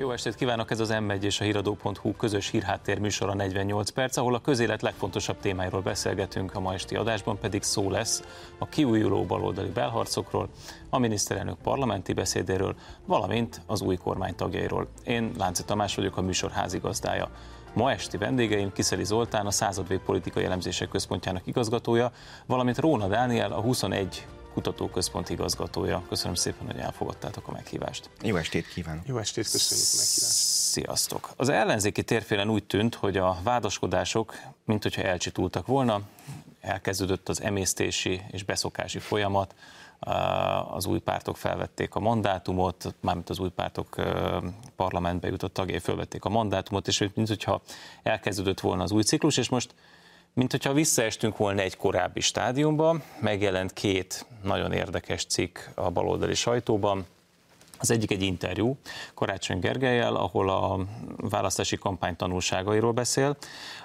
Jó estét kívánok, ez az M1 és a híradó.hu közös hírháttér műsora 48 perc, ahol a közélet legfontosabb témáiról beszélgetünk, a ma esti adásban pedig szó lesz a kiújuló baloldali belharcokról, a miniszterelnök parlamenti beszédéről, valamint az új kormány tagjairól. Én Lánci Tamás vagyok, a műsor házigazdája. Ma esti vendégeim Kiszeli Zoltán, a századvég politikai elemzések központjának igazgatója, valamint Róna Dániel, a 21 kutatóközpont igazgatója. Köszönöm szépen, hogy elfogadtátok a meghívást. Jó estét kívánok! Jó estét, köszönjük a meghívást! Sziasztok! Az ellenzéki térfélen úgy tűnt, hogy a vádaskodások, mint hogyha elcsitultak volna, elkezdődött az emésztési és beszokási folyamat, az új pártok felvették a mandátumot, mármint az új pártok parlamentbe jutott tagjai felvették a mandátumot, és mint hogyha elkezdődött volna az új ciklus, és most mint hogyha visszaestünk volna egy korábbi stádiumba, megjelent két nagyon érdekes cikk a baloldali sajtóban, az egyik egy interjú Karácsony Gergelyel, ahol a választási kampány tanulságairól beszél,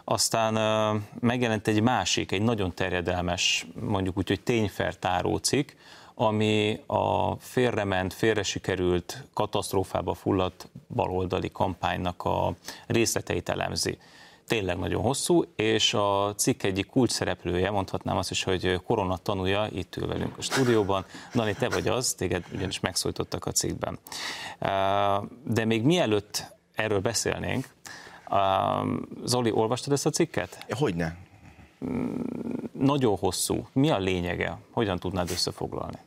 aztán megjelent egy másik, egy nagyon terjedelmes, mondjuk úgy, hogy tényfertáró cikk, ami a félrement, félre sikerült, katasztrófába fulladt baloldali kampánynak a részleteit elemzi tényleg nagyon hosszú, és a cikk egyik kulcs szereplője, mondhatnám azt is, hogy korona tanúja, itt ül velünk a stúdióban. Dani, te vagy az, téged ugyanis megszólítottak a cikkben. De még mielőtt erről beszélnénk, Zoli, olvastad ezt a cikket? Hogyne. Nagyon hosszú. Mi a lényege? Hogyan tudnád összefoglalni?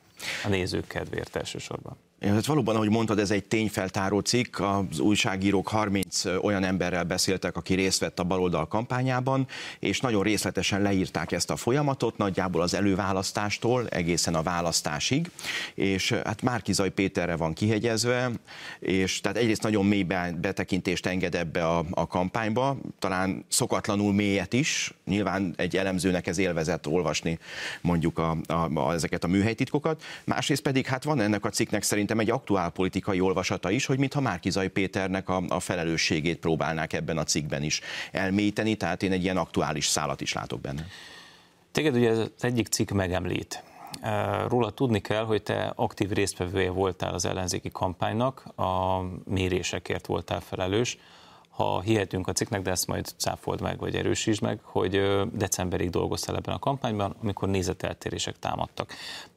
A nézők kedvéért elsősorban. Hát valóban, ahogy mondtad, ez egy tényfeltáró cikk. Az újságírók 30 olyan emberrel beszéltek, aki részt vett a baloldal kampányában, és nagyon részletesen leírták ezt a folyamatot, nagyjából az előválasztástól egészen a választásig. És hát Márkizaj Péterre van kihegyezve, és tehát egyrészt nagyon mély betekintést enged ebbe a, a kampányba, talán szokatlanul mélyet is. Nyilván egy elemzőnek ez élvezett olvasni mondjuk a, a, a, ezeket a műhelytitkokat. Másrészt pedig hát van ennek a cikknek szerint szerintem egy aktuál politikai olvasata is, hogy mintha Márkizai Péternek a, a felelősségét próbálnák ebben a cikkben is elmélyíteni, tehát én egy ilyen aktuális szálat is látok benne. Téged ugye az egyik cikk megemlít. Róla tudni kell, hogy te aktív résztvevője voltál az ellenzéki kampánynak, a mérésekért voltál felelős. Ha hihetünk a cikknek, de ezt majd cáfold meg, vagy erősítsd meg, hogy decemberig dolgoztál ebben a kampányban, amikor nézeteltérések támadtak.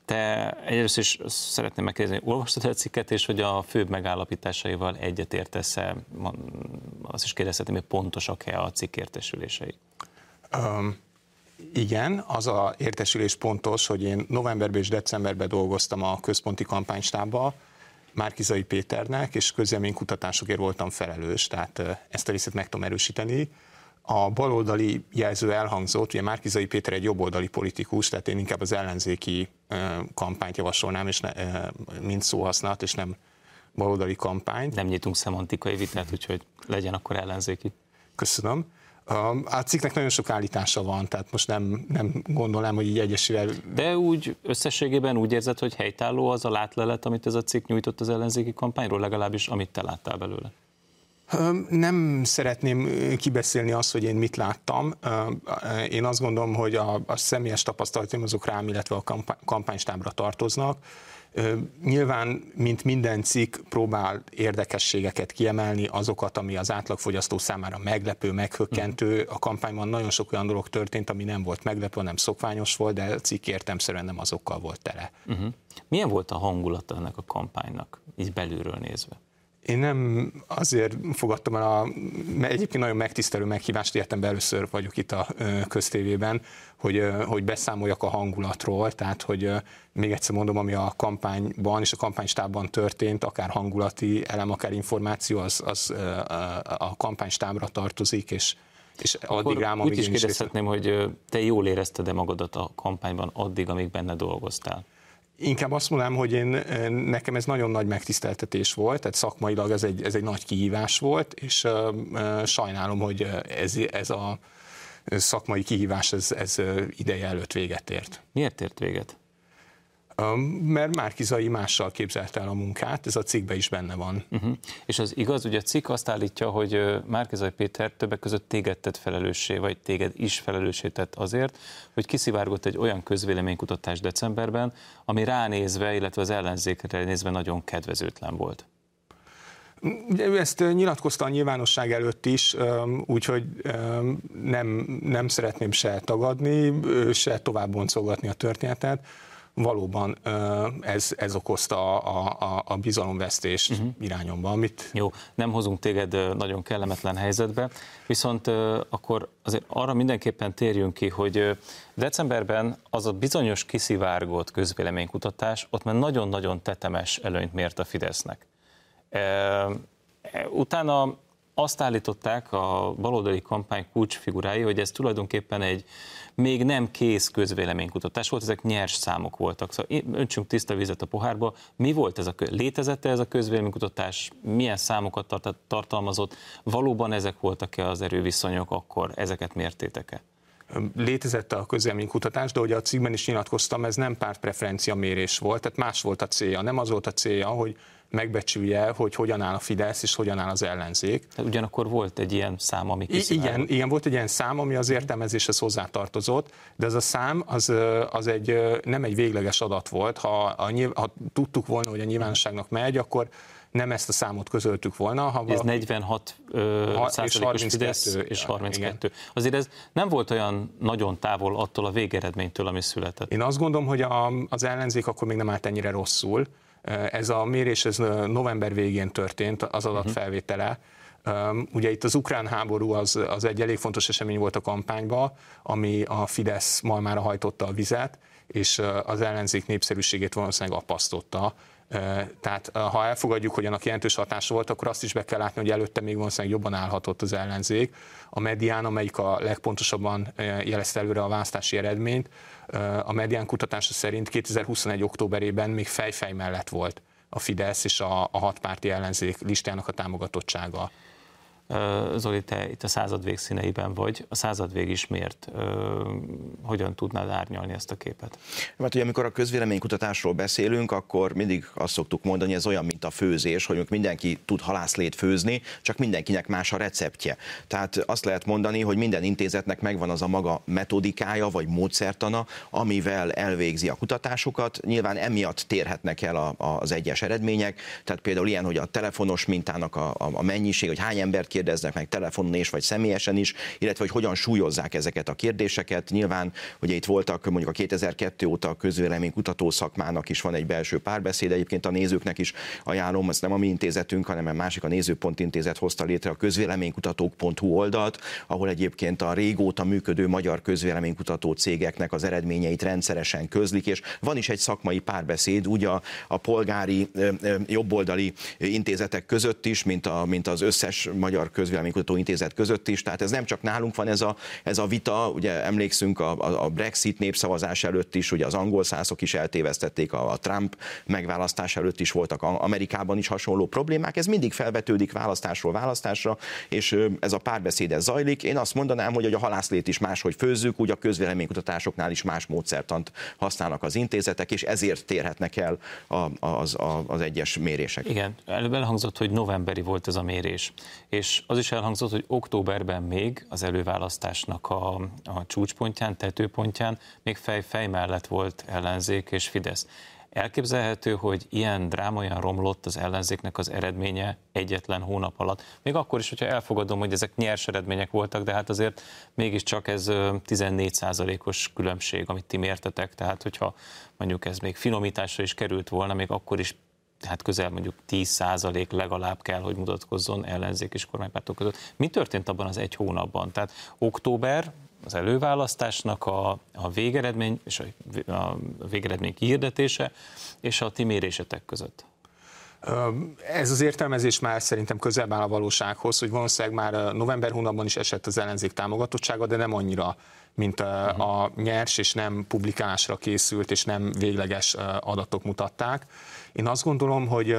Te egyrészt is szeretném megkérdezni, olvastad a cikket, és hogy a főbb megállapításaival egyetértesz-e, azt is kérdezhetem, hogy pontosak-e a cikk értesülései? Um, igen, az a értesülés pontos, hogy én novemberben és decemberben dolgoztam a központi kampánystábban, Márkizai Péternek, és közleménykutatásokért voltam felelős, tehát ezt a részét meg tudom erősíteni a baloldali jelző elhangzott, ugye Márkizai Péter egy jobboldali politikus, tehát én inkább az ellenzéki kampányt javasolnám, és ne, mint szóhasználat, és nem baloldali kampányt. Nem nyitunk szemantikai vitát, úgyhogy legyen akkor ellenzéki. Köszönöm. A cikknek nagyon sok állítása van, tehát most nem, nem gondolom, hogy így egyesével... De úgy összességében úgy érzed, hogy helytálló az a látlelet, amit ez a cikk nyújtott az ellenzéki kampányról, legalábbis amit te láttál belőle? Nem szeretném kibeszélni azt, hogy én mit láttam. Én azt gondolom, hogy a, a személyes tapasztalataim azok rám, illetve a kampánystábra tartoznak. Nyilván, mint minden cikk, próbál érdekességeket kiemelni, azokat, ami az átlagfogyasztó számára meglepő, meghökkentő. A kampányban nagyon sok olyan dolog történt, ami nem volt meglepő, nem szokványos volt, de a cikk értemszerűen nem azokkal volt tele. Uh-huh. Milyen volt a hangulata ennek a kampánynak, így belülről nézve? Én nem azért fogadtam el a egyébként nagyon megtisztelő meghívást, értem be először vagyok itt a köztévében, hogy, hogy beszámoljak a hangulatról, tehát hogy még egyszer mondom, ami a kampányban és a kampánystábban történt, akár hangulati elem, akár információ, az, az a kampánystábra tartozik, és, és addig Akkor rám, amíg úgy is kérdezhetném, hogy te jól érezted-e magadat a kampányban addig, amíg benne dolgoztál? Inkább azt mondanám, hogy én, nekem ez nagyon nagy megtiszteltetés volt, tehát szakmailag ez egy, ez egy nagy kihívás volt, és uh, sajnálom, hogy ez, ez a szakmai kihívás ez, ez ideje előtt véget ért. Miért ért véget? Mert Márkizai mással képzelte el a munkát, ez a cikkben is benne van. Uh-huh. És az igaz, ugye a cikk azt állítja, hogy Márkizai Péter többek között téged tett felelőssé, vagy téged is felelőssé tett azért, hogy kiszivárgott egy olyan közvéleménykutatás decemberben, ami ránézve, illetve az ellenzékre nézve nagyon kedvezőtlen volt. Ezt nyilatkozta a nyilvánosság előtt is, úgyhogy nem, nem szeretném se tagadni, se tovább boncolgatni a történetet valóban ez, ez okozta a, a, a bizalomvesztést uh-huh. irányomba. Amit... Jó, nem hozunk téged nagyon kellemetlen helyzetbe, viszont akkor azért arra mindenképpen térjünk ki, hogy decemberben az a bizonyos kiszivárgott közvéleménykutatás, ott már nagyon-nagyon tetemes előnyt mért a Fidesznek. Utána azt állították a baloldali kampány kulcsfigurái, hogy ez tulajdonképpen egy még nem kész közvéleménykutatás volt, ezek nyers számok voltak. Szóval öntsünk tiszta vizet a pohárba. Mi volt ez a létezett ez a közvéleménykutatás? Milyen számokat tartalmazott? Valóban ezek voltak-e az erőviszonyok akkor? Ezeket mértétek-e? létezett a közélménykutatás, de ugye a cikkben is nyilatkoztam, ez nem pártpreferencia mérés volt, tehát más volt a célja. Nem az volt a célja, hogy megbecsülje, hogy hogyan áll a Fidesz és hogyan áll az ellenzék. Tehát ugyanakkor volt egy ilyen szám, ami Igen, igen, volt egy ilyen szám, ami az értelmezéshez hozzátartozott, de ez a szám az, az egy, nem egy végleges adat volt. Ha, a, ha tudtuk volna, hogy a nyilvánosságnak megy, akkor nem ezt a számot közöltük volna. Ha ez 46 ö, és 32, Fidesz és 32. Igen. Azért ez nem volt olyan nagyon távol attól a végeredménytől, ami született. Én azt gondolom, hogy a, az ellenzék akkor még nem állt ennyire rosszul. Ez a mérés ez november végén történt, az adatfelvétele. Ugye itt az ukrán háború az, az egy elég fontos esemény volt a kampányban, ami a Fidesz malmára hajtotta a vizet, és az ellenzék népszerűségét valószínűleg apasztotta. Tehát ha elfogadjuk, hogy annak jelentős hatása volt, akkor azt is be kell látni, hogy előtte még valószínűleg jobban állhatott az ellenzék. A medián, amelyik a legpontosabban jelezte előre a választási eredményt, a medián kutatása szerint 2021. októberében még fejfej mellett volt a Fidesz és a, a hatpárti ellenzék listájának a támogatottsága. Zoli, te itt a század végszíneiben vagy, a század vég is miért? Hogyan tudnád árnyalni ezt a képet? Mert ugye amikor a közvéleménykutatásról beszélünk, akkor mindig azt szoktuk mondani, ez olyan, mint a főzés, hogy mindenki tud halászlét főzni, csak mindenkinek más a receptje. Tehát azt lehet mondani, hogy minden intézetnek megvan az a maga metodikája vagy módszertana, amivel elvégzi a kutatásokat. Nyilván emiatt térhetnek el a, az egyes eredmények, tehát például ilyen, hogy a telefonos mintának a, a mennyiség, hogy hány embert kérdeznek meg telefonon és vagy személyesen is, illetve hogy hogyan súlyozzák ezeket a kérdéseket. Nyilván, ugye itt voltak mondjuk a 2002 óta a közvélemény kutató szakmának is van egy belső párbeszéd, egyébként a nézőknek is ajánlom, ez nem a mi intézetünk, hanem a másik a Nézőpont Intézet hozta létre a közvéleménykutatók.hu oldalt, ahol egyébként a régóta működő magyar közvéleménykutató cégeknek az eredményeit rendszeresen közlik, és van is egy szakmai párbeszéd, úgy a, a polgári jobboldali intézetek között is, mint, a, mint az összes magyar Közvéleménykutató Intézet között is, tehát ez nem csak nálunk van ez a, ez a vita, ugye emlékszünk a, a Brexit népszavazás előtt is, ugye az angol szászok is eltévesztették, a, a Trump megválasztás előtt is voltak Amerikában is hasonló problémák, ez mindig felvetődik választásról választásra, és ez a párbeszéd ez zajlik. Én azt mondanám, hogy a halászlét is máshogy főzzük, úgy a közvéleménykutatásoknál is más módszertant használnak az intézetek, és ezért térhetnek el az, az, az egyes mérések. Igen, előbb elhangzott, hogy novemberi volt ez a mérés, és az is elhangzott, hogy októberben még az előválasztásnak a, a csúcspontján, tetőpontján még fej-fej mellett volt ellenzék és Fidesz. Elképzelhető, hogy ilyen drámaian romlott az ellenzéknek az eredménye egyetlen hónap alatt. Még akkor is, hogyha elfogadom, hogy ezek nyers eredmények voltak, de hát azért mégiscsak ez 14%-os különbség, amit ti mértetek. Tehát, hogyha mondjuk ez még finomításra is került volna, még akkor is hát közel mondjuk 10% legalább kell, hogy mutatkozzon ellenzék és kormánypártok között. Mi történt abban az egy hónapban? Tehát október, az előválasztásnak a, a végeredmény és a, a végeredmény kihirdetése és a ti mérésetek között? Ez az értelmezés már szerintem közelebb áll a valósághoz, hogy valószínűleg már november hónapban is esett az ellenzék támogatottsága, de nem annyira, mint a, a nyers és nem publikálásra készült és nem végleges adatok mutatták. Én azt gondolom, hogy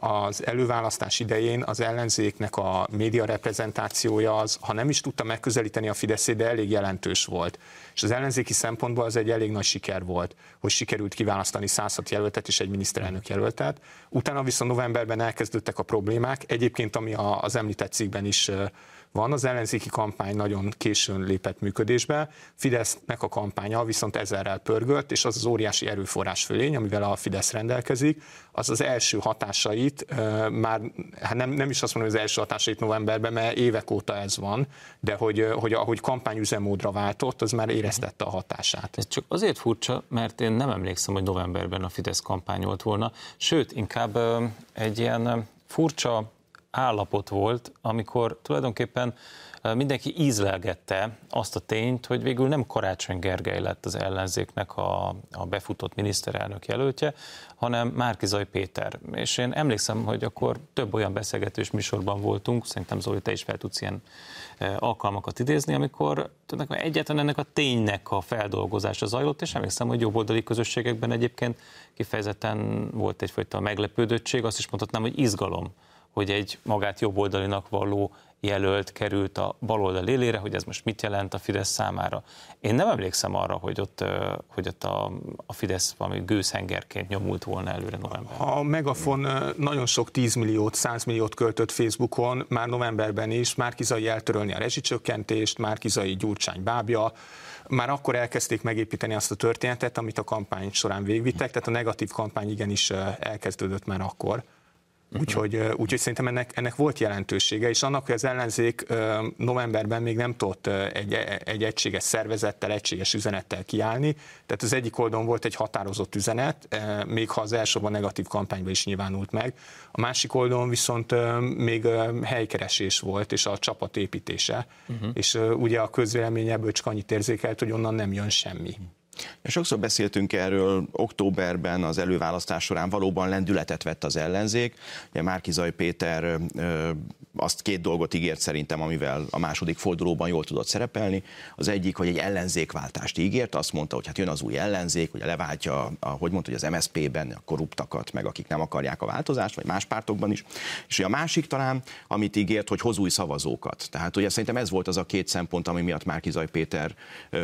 az előválasztás idején az ellenzéknek a média reprezentációja az, ha nem is tudta megközelíteni a Fideszét, de elég jelentős volt. És az ellenzéki szempontból az egy elég nagy siker volt, hogy sikerült kiválasztani 106 jelöltet és egy miniszterelnök jelöltet. Utána viszont novemberben elkezdődtek a problémák. Egyébként, ami az említett cikkben is van. Az ellenzéki kampány nagyon későn lépett működésbe, Fidesznek a kampánya viszont ezerrel pörgött, és az az óriási erőforrás fölény, amivel a Fidesz rendelkezik, az az első hatásait, már hát nem, nem is azt mondom, hogy az első hatásait novemberben, mert évek óta ez van, de hogy, hogy ahogy kampányüzemmódra váltott, az már éreztette a hatását. Ez csak azért furcsa, mert én nem emlékszem, hogy novemberben a Fidesz kampányolt volna, sőt, inkább egy ilyen furcsa állapot volt, amikor tulajdonképpen mindenki ízlelgette azt a tényt, hogy végül nem Karácsony Gergely lett az ellenzéknek a, a befutott miniszterelnök jelöltje, hanem Márkizaj Péter. És én emlékszem, hogy akkor több olyan beszélgetős műsorban voltunk, szerintem Zoli, te is fel tudsz ilyen alkalmakat idézni, amikor egyetlen ennek a ténynek a feldolgozása zajlott, és emlékszem, hogy jobboldali közösségekben egyébként kifejezetten volt egyfajta meglepődöttség, azt is mondhatnám, hogy izgalom hogy egy magát jobboldalinak való jelölt került a baloldal élére, hogy ez most mit jelent a Fidesz számára. Én nem emlékszem arra, hogy ott, hogy ott a, a Fidesz valami gőzhengerként nyomult volna előre novemberben. A Megafon nagyon sok 10 milliót, 100 milliót költött Facebookon, már novemberben is, Márkizai eltörölni a rezsicsökkentést, Márkizai Gyurcsány bábja, már akkor elkezdték megépíteni azt a történetet, amit a kampány során végvittek, tehát a negatív kampány igenis elkezdődött már akkor. Úgyhogy, úgyhogy szerintem ennek, ennek volt jelentősége, és annak, hogy az ellenzék novemberben még nem tudott egy, egy egységes szervezettel, egységes üzenettel kiállni, tehát az egyik oldalon volt egy határozott üzenet, még ha az elsőben negatív kampányban is nyilvánult meg, a másik oldalon viszont még helykeresés volt, és a csapat építése, uh-huh. és ugye a közvélemény ebből csak annyit érzékelt, hogy onnan nem jön semmi. Sokszor beszéltünk erről, októberben az előválasztás során valóban lendületet vett az ellenzék. Ugye Márkizaj Péter azt két dolgot ígért szerintem, amivel a második fordulóban jól tudott szerepelni. Az egyik, hogy egy ellenzékváltást ígért, azt mondta, hogy hát jön az új ellenzék, hogy leváltja, a, hogy mondta, hogy az MSZP-ben a korruptakat, meg akik nem akarják a változást, vagy más pártokban is. És a másik talán, amit ígért, hogy hoz új szavazókat. Tehát ugye szerintem ez volt az a két szempont, ami miatt Márkizaj Péter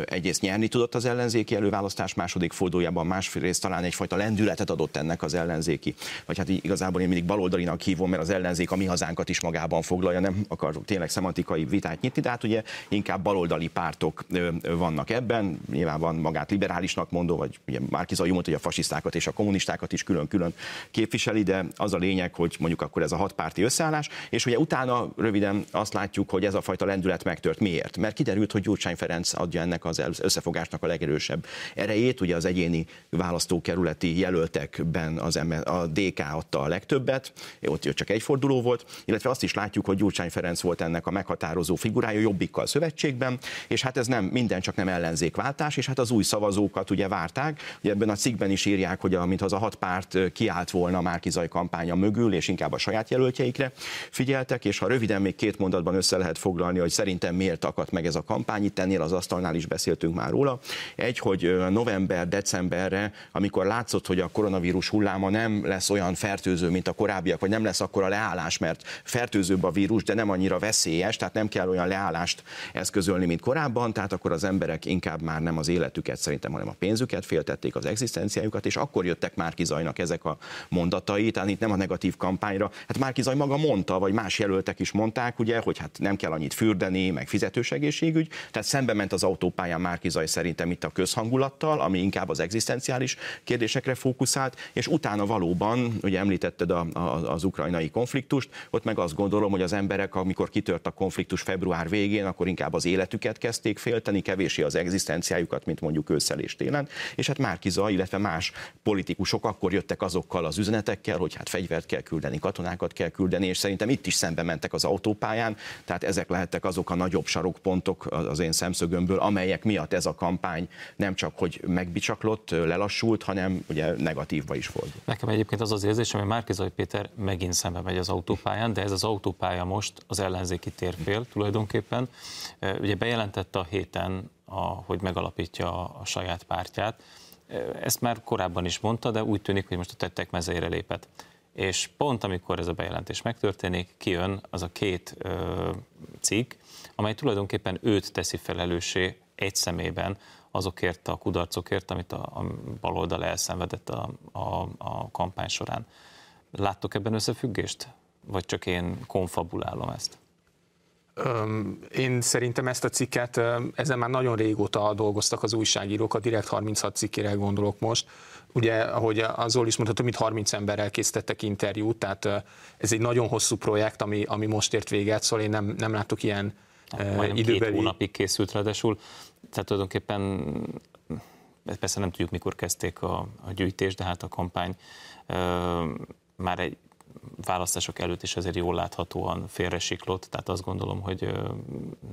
egyrészt nyerni tudott az ellenzéki előválasztás második fordulójában, másrészt talán egyfajta lendületet adott ennek az ellenzéki, vagy hát igazából én mindig baloldalinak hívom, mert az ellenzék a mi hazánkat is magában foglalja, nem akarok tényleg szemantikai vitát nyitni, de hát ugye inkább baloldali pártok vannak ebben, nyilván van magát liberálisnak mondó, vagy ugye Márkizai mondta, hogy a fasisztákat és a kommunistákat is külön-külön képviseli, de az a lényeg, hogy mondjuk akkor ez a hatpárti összeállás, és ugye utána röviden azt látjuk, hogy ez a fajta lendület megtört. Miért? Mert kiderült, hogy Gyurcsány Ferenc adja ennek az összefogásnak a legerősebb erejét, ugye az egyéni választókerületi jelöltekben az a DK adta a legtöbbet, ott csak egy forduló volt, illetve azt is látjuk, hogy Gyurcsány Ferenc volt ennek a meghatározó figurája Jobbikkal szövetségben, és hát ez nem minden csak nem ellenzékváltás, és hát az új szavazókat ugye várták. Ugye ebben a cikkben is írják, hogy mintha az a hat párt kiállt volna Márkizaj kampánya mögül, és inkább a saját jelöltjeikre figyeltek, és ha röviden még két mondatban össze lehet foglalni, hogy szerintem miért akadt meg ez a kampány, itt ennél az asztalnál is beszéltünk már róla. Egy, hogy november-decemberre, amikor látszott, hogy a koronavírus hulláma nem lesz olyan fertőző, mint a korábbiak, vagy nem lesz akkor a leállás, mert fertőzőbb a vírus, de nem annyira veszélyes, tehát nem kell olyan leállást eszközölni, mint korábban, tehát akkor az emberek inkább már nem az életüket szerintem, hanem a pénzüket féltették, az egzisztenciájukat, és akkor jöttek Márki Zajnak ezek a mondatai, tehát itt nem a negatív kampányra. Hát Márki Zaj maga mondta, vagy más jelöltek is mondták, ugye, hogy hát nem kell annyit fürdeni, meg fizetős egészségügy, tehát szembe ment az autópályán Márki Zaj szerintem itt a közhangulattal, ami inkább az egzisztenciális kérdésekre fókuszált, és utána valóban, ugye említetted a, a, az ukrajnai konfliktust, ott meg azt gondolom, hogy az emberek, amikor kitört a konfliktus február végén, akkor inkább az életüket kezdték félteni, kevésé az egzisztenciájukat, mint mondjuk ősszel és télen, és hát Márki Zaj, illetve más politikusok akkor jöttek azokkal az üzenetekkel, hogy hát fegyvert kell küldeni, katonákat kell küldeni, és szerintem itt is szembe mentek az autópályán, tehát ezek lehettek azok a nagyobb sarokpontok az én szemszögömből, amelyek miatt ez a kampány nem csak hogy megbicsaklott, lelassult, hanem ugye negatívba is volt. Nekem egyébként az az érzésem, hogy Márkizai Péter megint szembe megy az autópályán, de ez az autópálya most az ellenzéki térfél tulajdonképpen. Ugye bejelentette a héten, a, hogy megalapítja a saját pártját. Ezt már korábban is mondta, de úgy tűnik, hogy most a tettek mezeire lépett. És pont amikor ez a bejelentés megtörténik, kijön az a két ö, cikk, amely tulajdonképpen őt teszi felelőssé egy szemében azokért a kudarcokért, amit a, a baloldal elszenvedett a, a, a kampány során. Láttok ebben összefüggést? Vagy csak én konfabulálom ezt? Én szerintem ezt a cikket, ezen már nagyon régóta dolgoztak az újságírók, a Direkt 36 cikkére gondolok most. Ugye, ahogy az is mondta, több mint 30 emberrel készítettek interjút, tehát ez egy nagyon hosszú projekt, ami, ami most ért véget, szóval én nem, nem látok ilyen Majdnem időbeli... két hónapig készült ráadásul, tehát tulajdonképpen persze nem tudjuk, mikor kezdték a, a gyűjtést, de hát a kampány már egy választások előtt is azért jól láthatóan félresiklott, tehát azt gondolom, hogy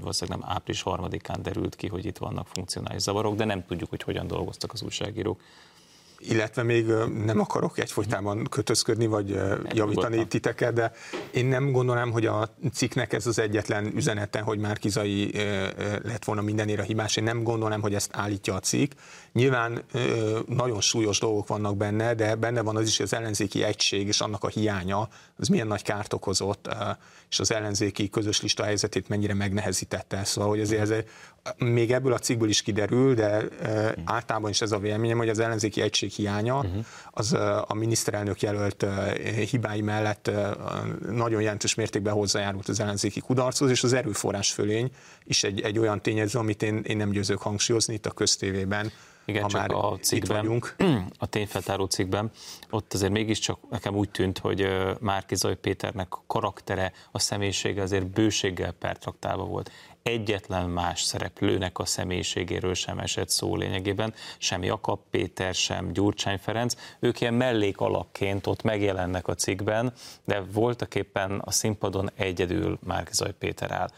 valószínűleg nem április harmadikán derült ki, hogy itt vannak funkcionális zavarok, de nem tudjuk, hogy hogyan dolgoztak az újságírók illetve még nem akarok egyfolytában kötözködni, vagy javítani titeket, de én nem gondolom, hogy a cikknek ez az egyetlen üzenete, hogy már Kizai lett volna mindenére hibás. Én nem gondolom, hogy ezt állítja a cikk. Nyilván nagyon súlyos dolgok vannak benne, de benne van az is, hogy az ellenzéki egység és annak a hiánya, az milyen nagy kárt okozott, és az ellenzéki közös lista helyzetét mennyire megnehezítette. Szóval, hogy azért ez még ebből a cikkből is kiderül, de általában is ez a véleményem, hogy az ellenzéki egység hiánya. Az a miniszterelnök jelölt hibái mellett nagyon jelentős mértékben hozzájárult az ellenzéki kudarchoz, és az erőforrás fölény is egy, egy olyan tényező, amit én, én nem győzök hangsúlyozni itt a köztévében. Igen, ha csak már a cikkben, a tényfeltáró cikkben, ott azért mégiscsak nekem úgy tűnt, hogy Márki Zaj Péternek karaktere, a személyisége azért bőséggel pertraktálva volt egyetlen más szereplőnek a személyiségéről sem esett szó lényegében, sem Jakab Péter, sem Gyurcsány Ferenc. Ők ilyen mellék alakként ott megjelennek a cikkben, de voltak éppen a színpadon egyedül Márkizaj Péter áll.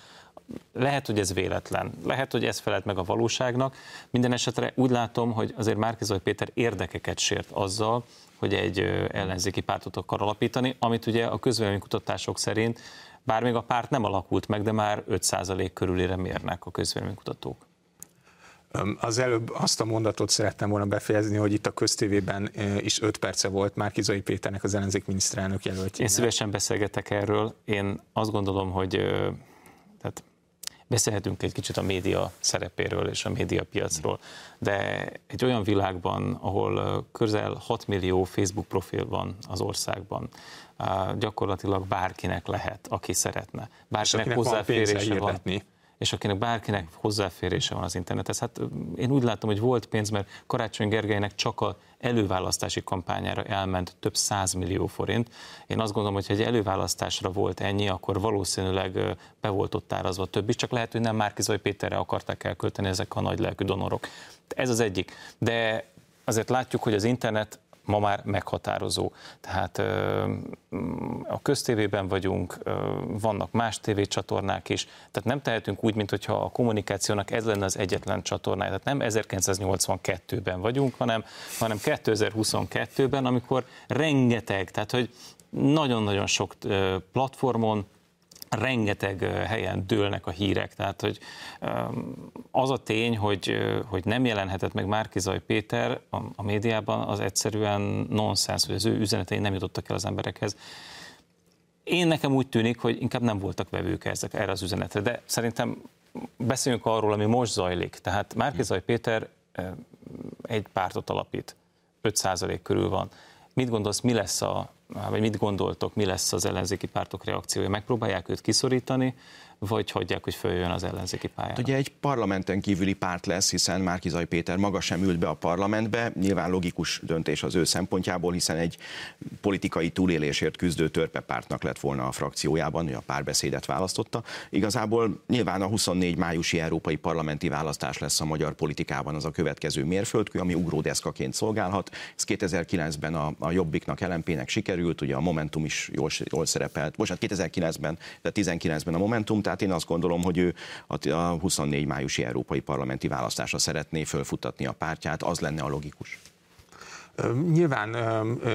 Lehet, hogy ez véletlen, lehet, hogy ez felelt meg a valóságnak. Minden esetre úgy látom, hogy azért Márkizaj Péter érdekeket sért azzal, hogy egy ellenzéki pártot akar alapítani, amit ugye a közvéleménykutatások szerint bár még a párt nem alakult meg, de már 5% körülére mérnek a közvéleménykutatók. Az előbb azt a mondatot szerettem volna befejezni, hogy itt a köztévében is 5 perce volt már Kizai Péternek az ellenzék miniszterelnök jelöltje. Én szívesen beszélgetek erről. Én azt gondolom, hogy tehát beszélhetünk egy kicsit a média szerepéről és a médiapiacról, de egy olyan világban, ahol közel 6 millió Facebook profil van az országban, gyakorlatilag bárkinek lehet, aki szeretne. Bárkinek hozzáférése van. van és akinek bárkinek hozzáférése van az internethez. Hát én úgy látom, hogy volt pénz, mert Karácsony Gergelynek csak a előválasztási kampányára elment több millió forint. Én azt gondolom, hogy ha egy előválasztásra volt ennyi, akkor valószínűleg be volt ott árazva több is, csak lehet, hogy nem Márkizaj Péterre akarták elkölteni ezek a nagy lelkű donorok. Ez az egyik. De azért látjuk, hogy az internet ma már meghatározó. Tehát a köztévében vagyunk, vannak más tévécsatornák is, tehát nem tehetünk úgy, mintha a kommunikációnak ez lenne az egyetlen csatornája. Tehát nem 1982-ben vagyunk, hanem, hanem 2022-ben, amikor rengeteg, tehát hogy nagyon-nagyon sok platformon, rengeteg helyen dőlnek a hírek, tehát hogy az a tény, hogy, hogy nem jelenhetett meg Márkizaj Péter a, a médiában, az egyszerűen nonsens, hogy az ő üzenetei nem jutottak el az emberekhez. Én nekem úgy tűnik, hogy inkább nem voltak vevők ezek erre az üzenetre, de szerintem beszéljünk arról, ami most zajlik. Tehát Márkizaj Péter egy pártot alapít, 5% körül van. Mit gondolsz, mi lesz a, vagy mit gondoltok, mi lesz az ellenzéki pártok reakciója? Megpróbálják őt kiszorítani, vagy hagyják, hogy följön az ellenzéki pályára? Ugye egy parlamenten kívüli párt lesz, hiszen Márkizaj Péter maga sem ült be a parlamentbe, nyilván logikus döntés az ő szempontjából, hiszen egy politikai túlélésért küzdő törpepártnak lett volna a frakciójában, hogy a párbeszédet választotta. Igazából nyilván a 24 májusi európai parlamenti választás lesz a magyar politikában az a következő mérföldkő, ami ugródeszkaként szolgálhat. Ez 2009-ben a, a Jobbiknak, LMP-nek sikerült, ugye a Momentum is jól, jól szerepelt, bocsánat, 2009-ben, de 19-ben a Momentum, tehát én azt gondolom, hogy ő a 24 májusi európai parlamenti választásra szeretné fölfutatni a pártját, az lenne a logikus. Nyilván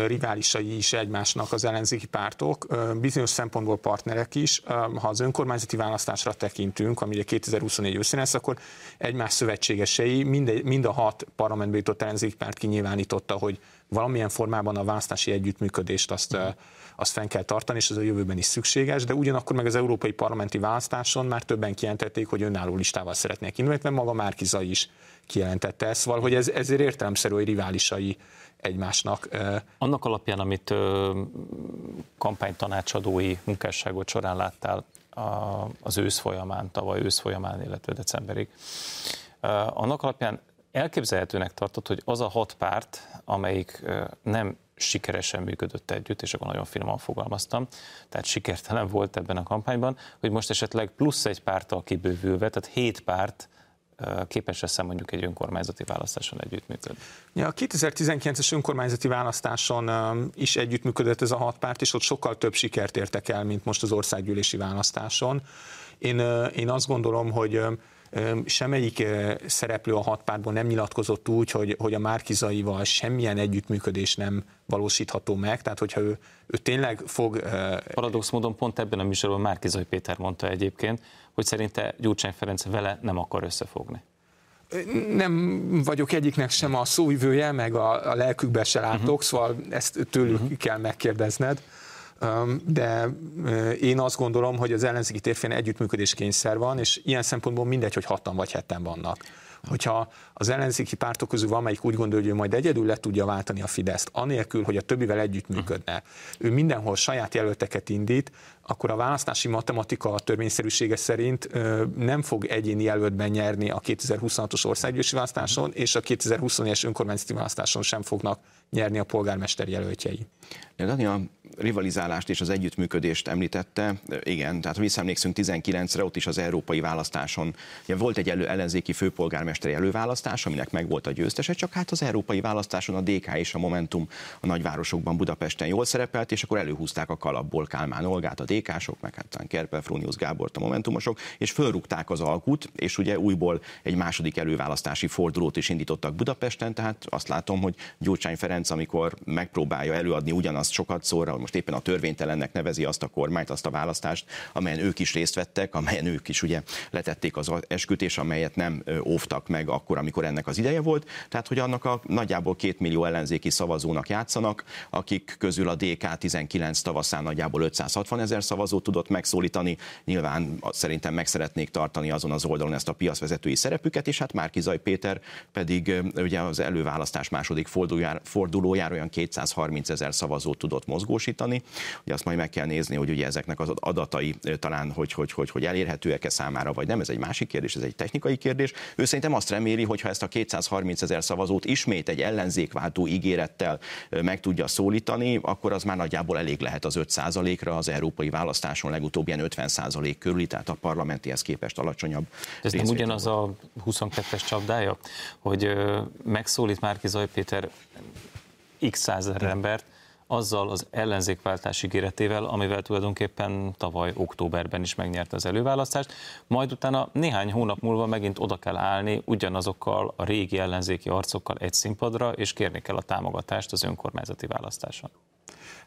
riválisai is egymásnak az ellenzéki pártok, bizonyos szempontból partnerek is. Ha az önkormányzati választásra tekintünk, ami ugye 2024 őszén lesz, akkor egymás szövetségesei, mind, mind a hat parlamentbe jutott ellenzéki párt kinyilvánította, hogy valamilyen formában a választási együttműködést azt, azt fenn kell tartani, és ez a jövőben is szükséges, de ugyanakkor meg az európai parlamenti választáson már többen kijelentették, hogy önálló listával szeretnék indulni, mert maga Márkiza is kijelentette ezt, szóval, hogy ez, ezért értelemszerű, hogy riválisai egymásnak. Annak alapján, amit kampánytanácsadói munkásságot során láttál, az ősz folyamán, tavaly ősz folyamán, illetve decemberig. Annak alapján elképzelhetőnek tartott, hogy az a hat párt, amelyik nem sikeresen működött együtt, és akkor nagyon finoman fogalmaztam, tehát sikertelen volt ebben a kampányban, hogy most esetleg plusz egy párttal kibővülve, tehát hét párt képes lesz mondjuk egy önkormányzati választáson együttműködni. Ja, a 2019-es önkormányzati választáson is együttműködött ez a hat párt, és ott sokkal több sikert értek el, mint most az országgyűlési választáson. Én, én azt gondolom, hogy semmelyik szereplő a hat pártból nem nyilatkozott úgy, hogy, hogy a Márkizaival semmilyen együttműködés nem valósítható meg, tehát hogyha ő, ő tényleg fog... Paradox módon pont ebben a műsorban Márkizai Péter mondta egyébként, hogy szerinte Gyurcsány Ferenc vele nem akar összefogni. Nem vagyok egyiknek sem a szóvivője, meg a, a lelkükbe se látok, uh-huh. szóval ezt tőlük uh-huh. kell megkérdezned de én azt gondolom, hogy az ellenzéki térfén együttműködés kényszer van, és ilyen szempontból mindegy, hogy hatan vagy heten vannak. Hogyha az ellenzéki pártok közül valamelyik úgy gondolja, hogy majd egyedül le tudja váltani a Fideszt, anélkül, hogy a többivel együttműködne, ő mindenhol saját jelölteket indít, akkor a választási matematika a törvényszerűsége szerint nem fog egyéni jelöltben nyerni a 2026-os országgyűlési választáson, és a 2020-es önkormányzati választáson sem fognak nyerni a polgármester jelöltjei. Dani a rivalizálást és az együttműködést említette. Igen, tehát visszaemlékszünk 19-re, ott is az európai választáson ugye volt egy elő, ellenzéki főpolgármesteri előválasztás, aminek meg volt a győztese, csak hát az európai választáson a DK és a Momentum a nagyvárosokban Budapesten jól szerepelt, és akkor előhúzták a kalapból Kálmán Olgát, a DK-sok, meg hát Kerpel, Fróniusz Gábort, a Momentumosok, és fölrúgták az alkut, és ugye újból egy második előválasztási fordulót is indítottak Budapesten, tehát azt látom, hogy Gyurcsány Ferenc, amikor megpróbálja előadni ugyanazt sokat szóra, most éppen a törvénytelennek nevezi azt a kormányt, azt a választást, amelyen ők is részt vettek, amelyen ők is ugye letették az esküt, amelyet nem óvtak meg akkor, amikor ennek az ideje volt. Tehát, hogy annak a nagyjából két millió ellenzéki szavazónak játszanak, akik közül a DK 19 tavaszán nagyjából 560 ezer szavazót tudott megszólítani. Nyilván szerintem meg szeretnék tartani azon az oldalon ezt a piacvezetői szerepüket, és hát Márkizaj Péter pedig ugye az előválasztás második fordulójára olyan 230 ezer szavazót tudott mozgósítani. Ugye azt majd meg kell nézni, hogy ugye ezeknek az adatai talán, hogy, hogy, hogy, hogy elérhetőek-e számára, vagy nem, ez egy másik kérdés, ez egy technikai kérdés. Ő szerintem azt reméli, hogy ha ezt a 230 ezer szavazót ismét egy ellenzékváltó ígérettel meg tudja szólítani, akkor az már nagyjából elég lehet az 5% ra az európai választáson legutóbb ilyen 50% körüli, tehát a parlamentihez képest alacsonyabb. Ez nem ugyanaz a 22-es csapdája, hogy megszólít Márki Zaj Péter x százezer embert, azzal az ellenzékváltás ígéretével, amivel tulajdonképpen tavaly októberben is megnyerte az előválasztást, majd utána néhány hónap múlva megint oda kell állni ugyanazokkal a régi ellenzéki arcokkal egy színpadra, és kérni kell a támogatást az önkormányzati választáson.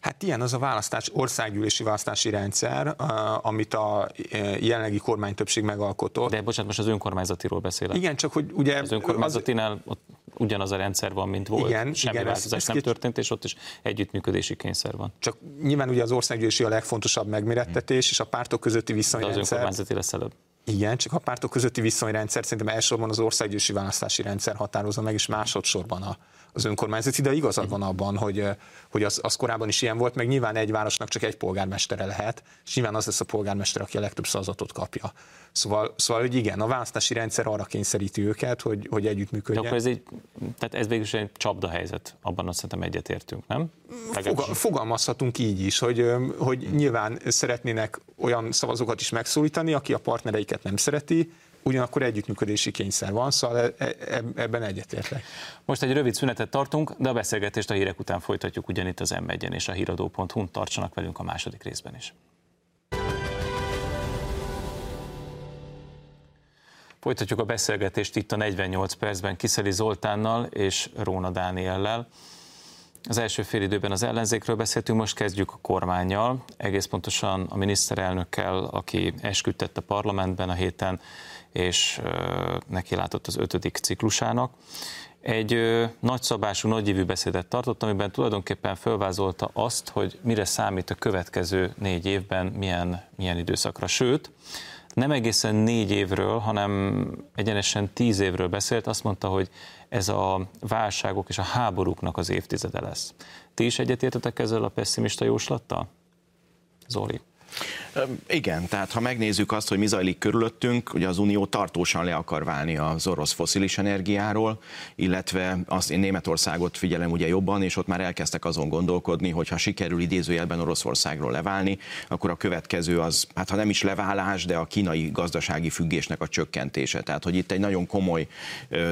Hát ilyen az a választás, országgyűlési választási rendszer, amit a e, jelenlegi kormány többség megalkotott. De bocsánat, most az önkormányzatiról beszélek. Igen, csak hogy ugye... Az önkormányzatinál az... ott ugyanaz a rendszer van, mint volt. Igen, Semmi igen, változás ez, ez nem két... történt, és ott is együttműködési kényszer van. Csak nyilván ugye az országgyűlési a legfontosabb megmérettetés, hmm. és a pártok közötti viszonyrendszer. De az önkormányzati lesz előbb. Igen, csak a pártok közötti viszonyrendszer szerintem elsősorban az országgyűlési választási rendszer határozza meg, és másodszorban a, az önkormányzati, de igazad van abban, hogy, hogy az, az korábban is ilyen volt, meg nyilván egy városnak csak egy polgármestere lehet, és nyilván az lesz a polgármester, aki a legtöbb szavazatot kapja. Szóval, szóval, hogy igen, a választási rendszer arra kényszeríti őket, hogy, hogy együttműködjenek. De akkor ez egy, tehát ez végül is egy csapda helyzet, abban azt szerintem egyetértünk, nem? Foga, fogalmazhatunk így is, hogy, hogy nyilván szeretnének olyan szavazókat is megszólítani, aki a partnereiket nem szereti, ugyanakkor együttműködési kényszer van, szóval e, e, ebben egyetértek. Most egy rövid szünetet tartunk, de a beszélgetést a hírek után folytatjuk ugyanitt az m és a híradó.hu-n. Tartsanak velünk a második részben is. Folytatjuk a beszélgetést itt a 48 percben Kiszeli Zoltánnal és Róna Dániellel. Az első fél időben az ellenzékről beszéltünk, most kezdjük a kormányjal, egész pontosan a miniszterelnökkel, aki esküdtett a parlamentben a héten, és neki látott az ötödik ciklusának. Egy nagyszabású, nagyívű beszédet tartott, amiben tulajdonképpen felvázolta azt, hogy mire számít a következő négy évben, milyen, milyen időszakra. Sőt, nem egészen négy évről, hanem egyenesen tíz évről beszélt, azt mondta, hogy ez a válságok és a háborúknak az évtizede lesz. Ti is egyetértetek ezzel a pessimista jóslattal? Zoli. Igen, tehát ha megnézzük azt, hogy mi zajlik körülöttünk, ugye az Unió tartósan le akar válni az orosz foszilis energiáról, illetve azt én Németországot figyelem ugye jobban, és ott már elkezdtek azon gondolkodni, hogy ha sikerül idézőjelben Oroszországról leválni, akkor a következő az, hát ha nem is leválás, de a kínai gazdasági függésnek a csökkentése. Tehát, hogy itt egy nagyon komoly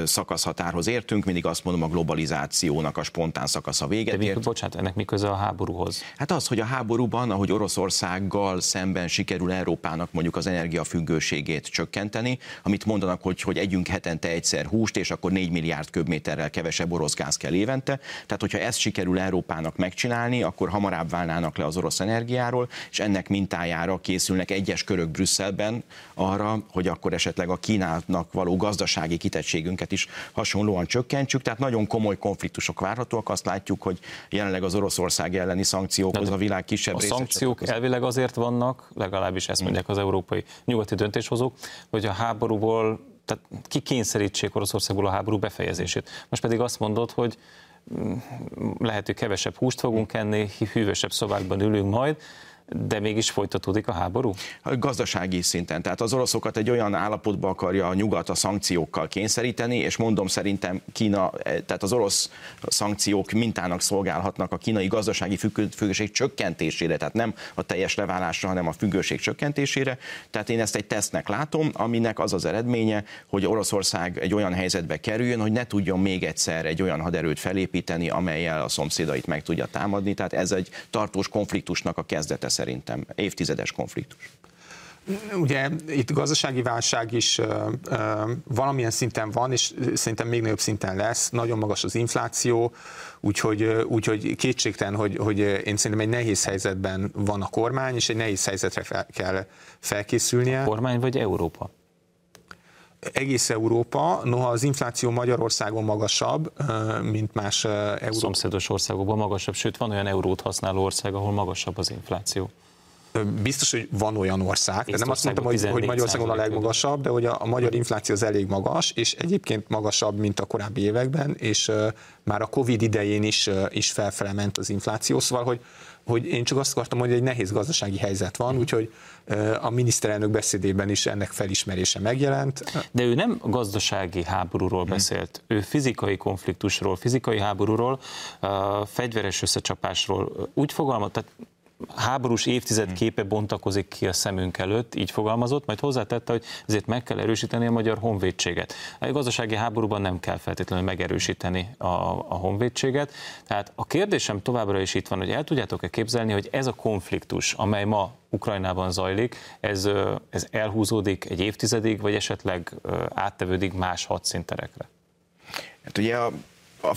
szakaszhatárhoz értünk, mindig azt mondom, a globalizációnak a spontán szakasza véget de mi, Bocsánat, ennek mi köze a háborúhoz? Hát az, hogy a háborúban, ahogy Oroszországgal szemben sikerül Európának mondjuk az energiafüggőségét csökkenteni, amit mondanak, hogy, hogy együnk hetente egyszer húst, és akkor 4 milliárd köbméterrel kevesebb orosz gáz kell évente. Tehát, hogyha ezt sikerül Európának megcsinálni, akkor hamarabb válnának le az orosz energiáról, és ennek mintájára készülnek egyes körök Brüsszelben arra, hogy akkor esetleg a Kínának való gazdasági kitettségünket is hasonlóan csökkentsük. Tehát nagyon komoly konfliktusok várhatóak. Azt látjuk, hogy jelenleg az Oroszország elleni szankciókhoz a világ kisebb. A szankciók elvileg azért vannak, legalábbis ezt mondják az európai nyugati döntéshozók, hogy a háborúból, tehát kikényszerítsék Oroszországból a háború befejezését. Most pedig azt mondod, hogy mm, lehet, hogy kevesebb húst fogunk enni, hűvösebb szobákban ülünk majd, de mégis folytatódik a háború? A gazdasági szinten. Tehát az oroszokat egy olyan állapotba akarja a nyugat a szankciókkal kényszeríteni, és mondom szerintem Kína, eh, tehát az orosz szankciók mintának szolgálhatnak a kínai gazdasági függőség csökkentésére, tehát nem a teljes leválásra, hanem a függőség csökkentésére. Tehát én ezt egy tesztnek látom, aminek az az eredménye, hogy Oroszország egy olyan helyzetbe kerüljön, hogy ne tudjon még egyszer egy olyan haderőt felépíteni, amelyel a szomszédait meg tudja támadni. Tehát ez egy tartós konfliktusnak a kezdete szerintem évtizedes konfliktus. Ugye itt gazdasági válság is ö, ö, valamilyen szinten van, és szerintem még nagyobb szinten lesz. Nagyon magas az infláció, úgyhogy, úgyhogy kétségtelen, hogy, hogy én szerintem egy nehéz helyzetben van a kormány, és egy nehéz helyzetre fel, kell felkészülnie. A kormány vagy Európa? Egész Európa, noha az infláció Magyarországon magasabb, mint más Európa. Szomszédos országokban magasabb, sőt van olyan eurót használó ország, ahol magasabb az infláció. Biztos, hogy van olyan ország, de nem azt mondtam, hogy, hogy Magyarországon a legmagasabb, de hogy a, a magyar infláció az elég magas, és egyébként magasabb, mint a korábbi években, és uh, már a Covid idején is, uh, is felfele ment az infláció, szóval, hogy, hogy én csak azt akartam, hogy egy nehéz gazdasági helyzet van, úgyhogy a miniszterelnök beszédében is ennek felismerése megjelent. De ő nem gazdasági háborúról hmm. beszélt, ő fizikai konfliktusról, fizikai háborúról, fegyveres összecsapásról. Úgy fogalmaz, tehát háborús évtized képe bontakozik ki a szemünk előtt, így fogalmazott, majd hozzátette, hogy ezért meg kell erősíteni a magyar honvédséget. A gazdasági háborúban nem kell feltétlenül megerősíteni a, a honvédséget. Tehát a kérdésem továbbra is itt van, hogy el tudjátok-e képzelni, hogy ez a konfliktus, amely ma Ukrajnában zajlik, ez, ez elhúzódik egy évtizedig, vagy esetleg áttevődik más hadszínterekre? Hát ugye a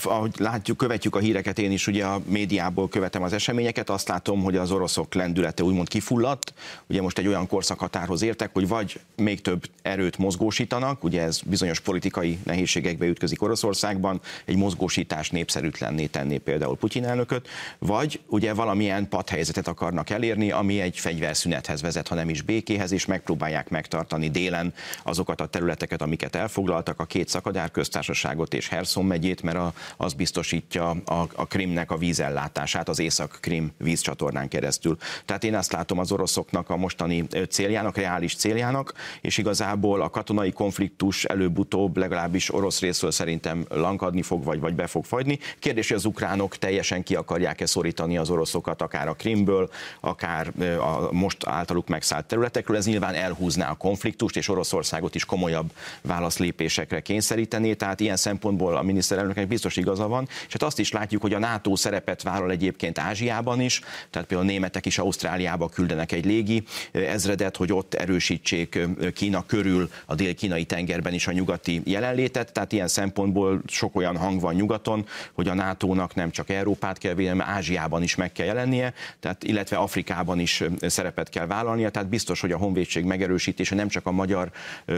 ahogy látjuk, követjük a híreket, én is ugye a médiából követem az eseményeket, azt látom, hogy az oroszok lendülete úgymond kifulladt. Ugye most egy olyan korszakhatárhoz értek, hogy vagy még több erőt mozgósítanak, ugye ez bizonyos politikai nehézségekbe ütközik Oroszországban, egy mozgósítás népszerűtlenné tenné például Putyin elnököt, vagy ugye valamilyen padhelyzetet akarnak elérni, ami egy fegyverszünethez vezet, ha nem is békéhez, és megpróbálják megtartani délen azokat a területeket, amiket elfoglaltak, a két szakadár köztársaságot és Herson megyét, mert a az biztosítja a, a Krimnek a vízellátását az Észak-Krim vízcsatornán keresztül. Tehát én azt látom az oroszoknak a mostani céljának, reális céljának, és igazából a katonai konfliktus előbb-utóbb legalábbis orosz részről szerintem lankadni fog, vagy, vagy be fog fagyni. Kérdés, hogy az ukránok teljesen ki akarják-e szorítani az oroszokat, akár a Krimből, akár a most általuk megszállt területekről. Ez nyilván elhúzná a konfliktust, és Oroszországot is komolyabb válaszlépésekre kényszerítené. Tehát ilyen szempontból a miniszterelnöknek biztos igaza van, és hát azt is látjuk, hogy a NATO szerepet vállal egyébként Ázsiában is, tehát például a németek is Ausztráliába küldenek egy légi ezredet, hogy ott erősítsék Kína körül a dél-kínai tengerben is a nyugati jelenlétet, tehát ilyen szempontból sok olyan hang van nyugaton, hogy a NATO-nak nem csak Európát kell védelme, Ázsiában is meg kell jelennie, tehát illetve Afrikában is szerepet kell vállalnia, tehát biztos, hogy a honvédség megerősítése nem csak a magyar,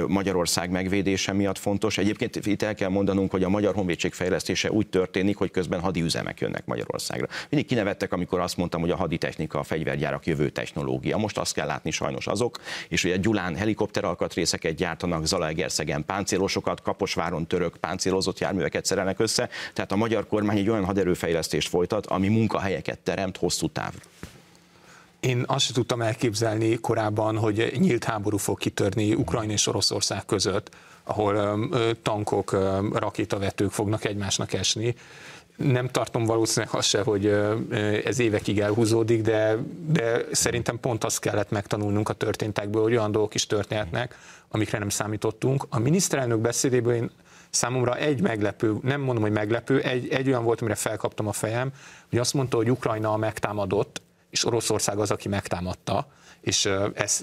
Magyarország megvédése miatt fontos. Egyébként itt el kell mondanunk, hogy a magyar honvédség fejlesztése fejlesztése úgy történik, hogy közben hadiüzemek jönnek Magyarországra. Mindig kinevettek, amikor azt mondtam, hogy a haditechnika, a fegyvergyárak jövő technológia. Most azt kell látni sajnos azok, és a Gyulán helikopteralkatrészeket gyártanak, Zalaegerszegen páncélosokat, Kaposváron török páncélozott járműveket szerelnek össze. Tehát a magyar kormány egy olyan haderőfejlesztést folytat, ami munkahelyeket teremt hosszú távra. Én azt sem tudtam elképzelni korábban, hogy nyílt háború fog kitörni Ukrajna és Oroszország között, ahol tankok, rakétavetők fognak egymásnak esni. Nem tartom valószínűleg azt se, hogy ez évekig elhúzódik, de, de szerintem pont azt kellett megtanulnunk a történtekből, hogy olyan dolgok is történhetnek, amikre nem számítottunk. A miniszterelnök beszédéből én számomra egy meglepő, nem mondom, hogy meglepő, egy, egy olyan volt, amire felkaptam a fejem, hogy azt mondta, hogy Ukrajna megtámadott, és Oroszország az, aki megtámadta, és ez,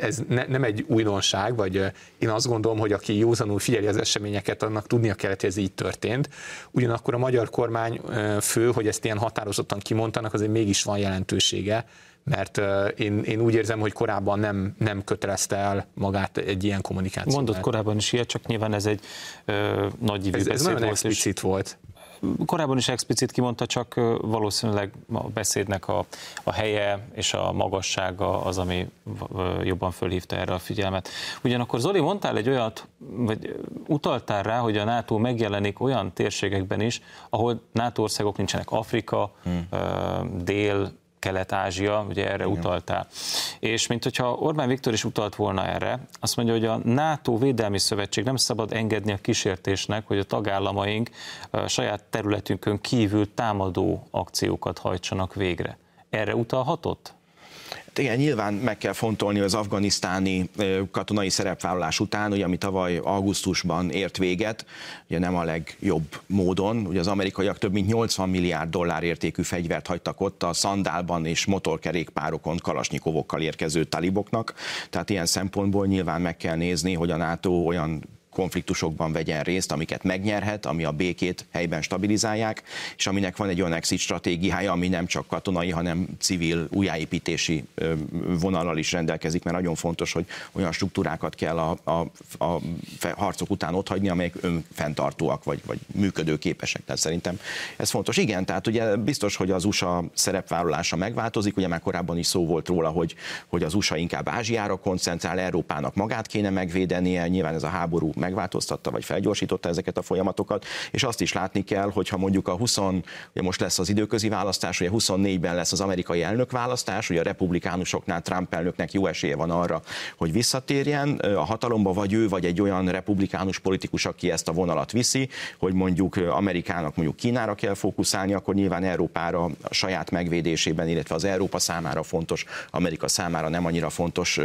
ez ne, nem egy újdonság, vagy én azt gondolom, hogy aki józanul figyeli az eseményeket, annak tudnia kellett, hogy ez így történt. Ugyanakkor a magyar kormány fő, hogy ezt ilyen határozottan kimondtanak, azért mégis van jelentősége, mert én, én úgy érzem, hogy korábban nem, nem kötelezte el magát egy ilyen kommunikációval. Mondott korábban is ilyet, csak nyilván ez egy ö, nagy ez, ez nagyon volt, explicit és... volt korábban is explicit kimondta, csak valószínűleg a beszédnek a, a helye és a magassága az, ami jobban fölhívta erre a figyelmet. Ugyanakkor Zoli, mondtál egy olyat, vagy utaltál rá, hogy a NATO megjelenik olyan térségekben is, ahol NATO országok nincsenek, Afrika, hmm. Dél, Kelet-Ázsia, ugye erre Igen. utaltál. És mint hogyha Orbán Viktor is utalt volna erre, azt mondja, hogy a NATO Védelmi Szövetség nem szabad engedni a kísértésnek, hogy a tagállamaink a saját területünkön kívül támadó akciókat hajtsanak végre. Erre utalhatott? Igen, nyilván meg kell fontolni az afganisztáni katonai szerepvállalás után, ugye, ami tavaly augusztusban ért véget, ugye nem a legjobb módon, ugye az amerikaiak több mint 80 milliárd dollár értékű fegyvert hagytak ott a szandálban és motorkerékpárokon kalasnyikovokkal érkező taliboknak, tehát ilyen szempontból nyilván meg kell nézni, hogy a NATO olyan konfliktusokban vegyen részt, amiket megnyerhet, ami a békét helyben stabilizálják, és aminek van egy olyan exit stratégiája, ami nem csak katonai, hanem civil újjáépítési vonallal is rendelkezik, mert nagyon fontos, hogy olyan struktúrákat kell a, a, a harcok után otthagyni, amelyek önfenntartóak, vagy, vagy működőképesek. Tehát szerintem ez fontos. Igen, tehát ugye biztos, hogy az USA szerepvállalása megváltozik, ugye már korábban is szó volt róla, hogy, hogy az USA inkább Ázsiára koncentrál, Európának magát kéne megvédenie, nyilván ez a háború megváltoztatta, vagy felgyorsította ezeket a folyamatokat, és azt is látni kell, hogyha mondjuk a 20, ugye most lesz az időközi választás, ugye 24-ben lesz az amerikai elnökválasztás, ugye a republikánusoknál Trump elnöknek jó esélye van arra, hogy visszatérjen a hatalomba, vagy ő, vagy egy olyan republikánus politikus, aki ezt a vonalat viszi, hogy mondjuk Amerikának mondjuk Kínára kell fókuszálni, akkor nyilván Európára a saját megvédésében, illetve az Európa számára fontos, Amerika számára nem annyira fontos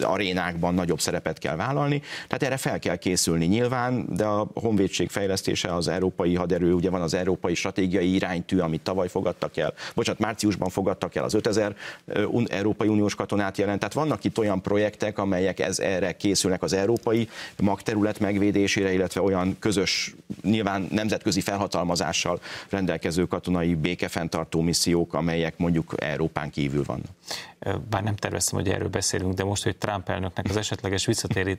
arénákban nagyobb szerepet kell vállalni. Tehát erre fel kell készülni nyilván, de a honvédség fejlesztése, az európai haderő, ugye van az európai stratégiai iránytű, amit tavaly fogadtak el, bocsánat, márciusban fogadtak el, az 5000 Európai Uniós katonát jelent. Tehát vannak itt olyan projektek, amelyek ez erre készülnek az európai magterület megvédésére, illetve olyan közös, nyilván nemzetközi felhatalmazással rendelkező katonai békefenntartó missziók, amelyek mondjuk Európán kívül vannak bár nem terveztem, hogy erről beszélünk, de most, hogy Trump elnöknek az esetleges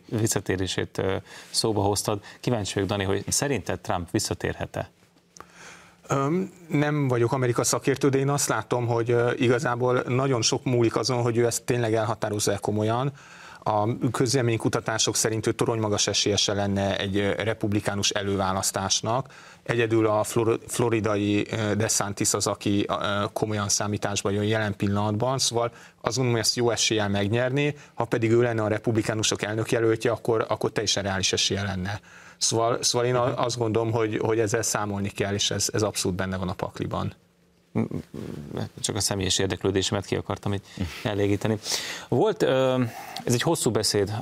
visszatérését szóba hoztad, kíváncsi vagyok, Dani, hogy szerinted Trump visszatérhet-e? Nem vagyok Amerika szakértő, de én azt látom, hogy igazából nagyon sok múlik azon, hogy ő ezt tényleg elhatározza komolyan a közélménykutatások szerint ő toronymagas esélyese lenne egy republikánus előválasztásnak. Egyedül a floridai DeSantis az, aki komolyan számításban jön jelen pillanatban, szóval azt gondolom, hogy ezt jó eséllyel megnyerni, ha pedig ő lenne a republikánusok elnökjelöltje, akkor, akkor teljesen reális esélye lenne. Szóval, szóval én azt gondolom, hogy, hogy ezzel számolni kell, és ez, ez abszolút benne van a pakliban csak a személyes érdeklődésemet ki akartam itt elégíteni. Volt, ez egy hosszú beszéd,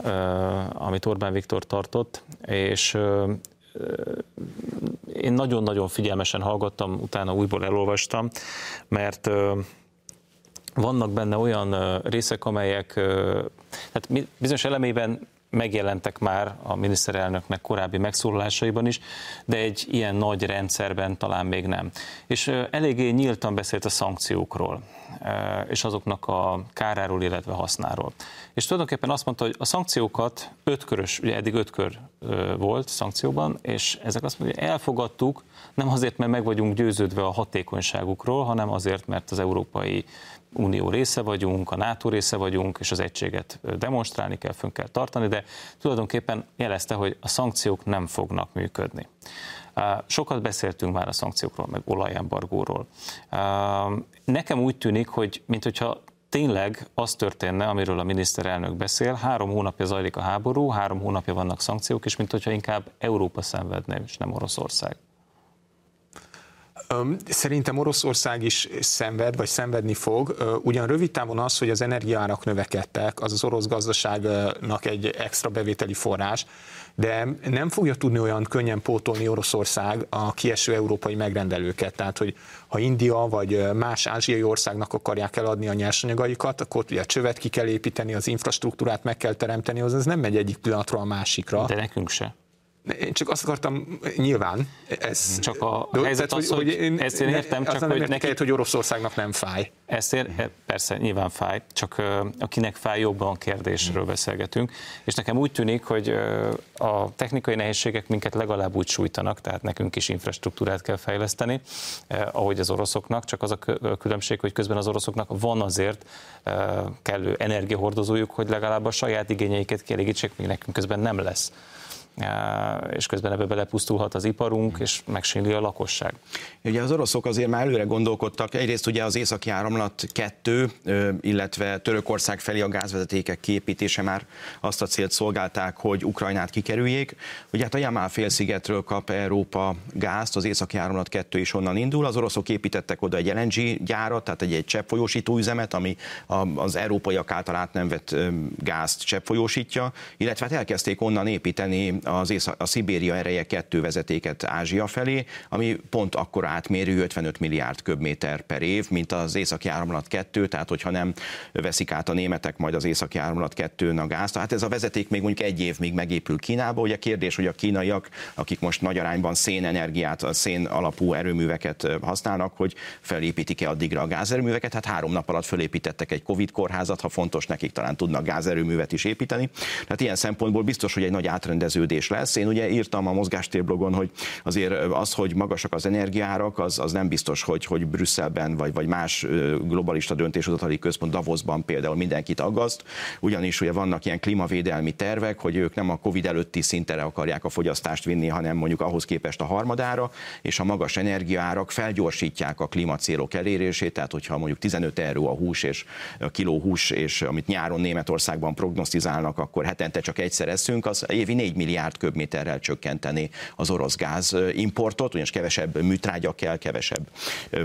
amit Orbán Viktor tartott, és én nagyon-nagyon figyelmesen hallgattam, utána újból elolvastam, mert vannak benne olyan részek, amelyek, tehát bizonyos elemében megjelentek már a miniszterelnöknek korábbi megszólalásaiban is, de egy ilyen nagy rendszerben talán még nem. És eléggé nyíltan beszélt a szankciókról, és azoknak a káráról, illetve hasznáról. És tulajdonképpen azt mondta, hogy a szankciókat ötkörös, ugye eddig ötkör volt szankcióban, és ezek azt mondja, hogy elfogadtuk, nem azért, mert meg vagyunk győződve a hatékonyságukról, hanem azért, mert az Európai Unió része vagyunk, a NATO része vagyunk, és az egységet demonstrálni kell, fönn kell tartani, de tulajdonképpen jelezte, hogy a szankciók nem fognak működni. Sokat beszéltünk már a szankciókról, meg olajembargóról. Nekem úgy tűnik, hogy mintha tényleg az történne, amiről a miniszterelnök beszél, három hónapja zajlik a háború, három hónapja vannak szankciók, és mint hogyha inkább Európa szenvedne, és nem Oroszország. Szerintem Oroszország is szenved, vagy szenvedni fog. Ugyan rövid távon az, hogy az energiárak növekedtek, az az orosz gazdaságnak egy extra bevételi forrás, de nem fogja tudni olyan könnyen pótolni Oroszország a kieső európai megrendelőket. Tehát, hogy ha India vagy más ázsiai országnak akarják eladni a nyersanyagaikat, akkor ugye a csövet ki kell építeni, az infrastruktúrát meg kell teremteni, az ez nem megy egyik pillanatról a másikra. De nekünk se. Én csak azt akartam, nyilván, ez... Csak a de, helyzet tehát, az, hogy, hogy én, ezt én értem, csak hogy neki... Neked, hogy Oroszországnak nem fáj. Ezt ér, persze, nyilván fáj, csak akinek fáj jobban kérdésről beszélgetünk, és nekem úgy tűnik, hogy a technikai nehézségek minket legalább úgy sújtanak, tehát nekünk is infrastruktúrát kell fejleszteni, ahogy az oroszoknak, csak az a különbség, hogy közben az oroszoknak van azért kellő energiahordozójuk, hogy legalább a saját igényeiket kielégítsék, még nekünk közben nem lesz és közben ebbe belepusztulhat az iparunk, és megsínli a lakosság. Ugye az oroszok azért már előre gondolkodtak, egyrészt ugye az északi áramlat 2, illetve Törökország felé a gázvezetékek kiépítése már azt a célt szolgálták, hogy Ukrajnát kikerüljék. Ugye hát a Jamál félszigetről kap Európa gázt, az északi áramlat 2 is onnan indul. Az oroszok építettek oda egy LNG gyárat, tehát egy, egy cseppfolyósító üzemet, ami az európaiak által át nem vett gázt cseppfolyósítja, illetve hát elkezdték onnan építeni az Észak, a Szibéria ereje kettő vezetéket Ázsia felé, ami pont akkor átmérő 55 milliárd köbméter per év, mint az északi áramlat 2, tehát hogyha nem veszik át a németek majd az északi áramlat 2 a gázt. Hát ez a vezeték még mondjuk egy év még megépül Kínába. Ugye kérdés, hogy a kínaiak, akik most nagy arányban szénenergiát, a szén alapú erőműveket használnak, hogy felépítik-e addigra a gázerőműveket. Hát három nap alatt felépítettek egy Covid kórházat, ha fontos nekik, talán tudnak gázerőművet is építeni. Tehát ilyen szempontból biztos, hogy egy nagy átrendeződés kérdés lesz. Én ugye írtam a mozgástéblogon, hogy azért az, hogy magasak az energiárak, az, az nem biztos, hogy, hogy Brüsszelben vagy, vagy más globalista döntéshozatali központ Davosban például mindenkit aggaszt, ugyanis ugye vannak ilyen klímavédelmi tervek, hogy ők nem a Covid előtti szintere akarják a fogyasztást vinni, hanem mondjuk ahhoz képest a harmadára, és a magas energiaárak felgyorsítják a klímacélok elérését, tehát hogyha mondjuk 15 euró a hús és a kiló hús, és amit nyáron Németországban prognosztizálnak, akkor hetente csak egyszer eszünk, az évi 4 milliárd milliárd köbméterrel csökkenteni az orosz gáz importot, ugyanis kevesebb műtrágya kell, kevesebb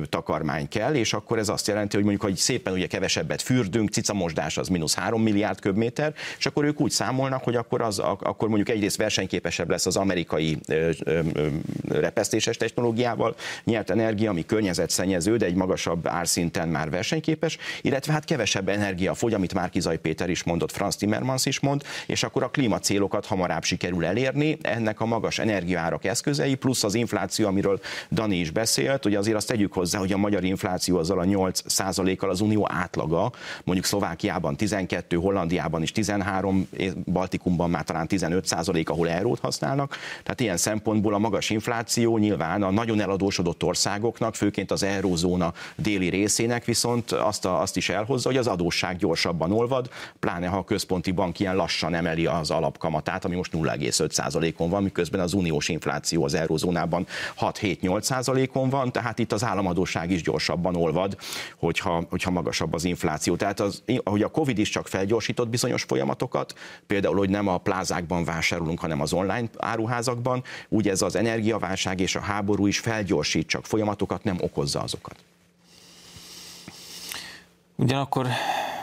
takarmány kell, és akkor ez azt jelenti, hogy mondjuk, hogy szépen ugye kevesebbet fürdünk, cicamosdás az mínusz 3 milliárd köbméter, és akkor ők úgy számolnak, hogy akkor, az, akkor mondjuk egyrészt versenyképesebb lesz az amerikai repesztéses technológiával nyert energia, ami környezetszennyező, de egy magasabb árszinten már versenyképes, illetve hát kevesebb energia fogy, amit már Kizaj Péter is mondott, Franz Timmermans is mond, és akkor a klímacélokat hamarabb sikerül elérni, ennek a magas energiaárak eszközei, plusz az infláció, amiről Dani is beszélt, ugye azért azt tegyük hozzá, hogy a magyar infláció azzal a 8 kal az unió átlaga, mondjuk Szlovákiában 12, Hollandiában is 13, Baltikumban már talán 15 százalék, ahol eurót használnak. Tehát ilyen szempontból a magas infláció nyilván a nagyon eladósodott országoknak, főként az eurózóna déli részének viszont azt, a, azt is elhozza, hogy az adósság gyorsabban olvad, pláne ha a központi bank ilyen lassan emeli az alapkamatát, ami most 0,5%-on van, miközben az uniós infláció az eurozónában 6-7-8%-on van, tehát itt az államadóság is gyorsabban olvad, hogyha, hogyha magasabb az infláció. Tehát az, hogy a Covid is csak felgyorsított bizonyos folyamatokat, például, hogy nem a plázákban vásárolunk, hanem az online áruházakban, úgy ez az energiaválság és a háború is felgyorsít csak folyamatokat, nem okozza azokat. Ugyanakkor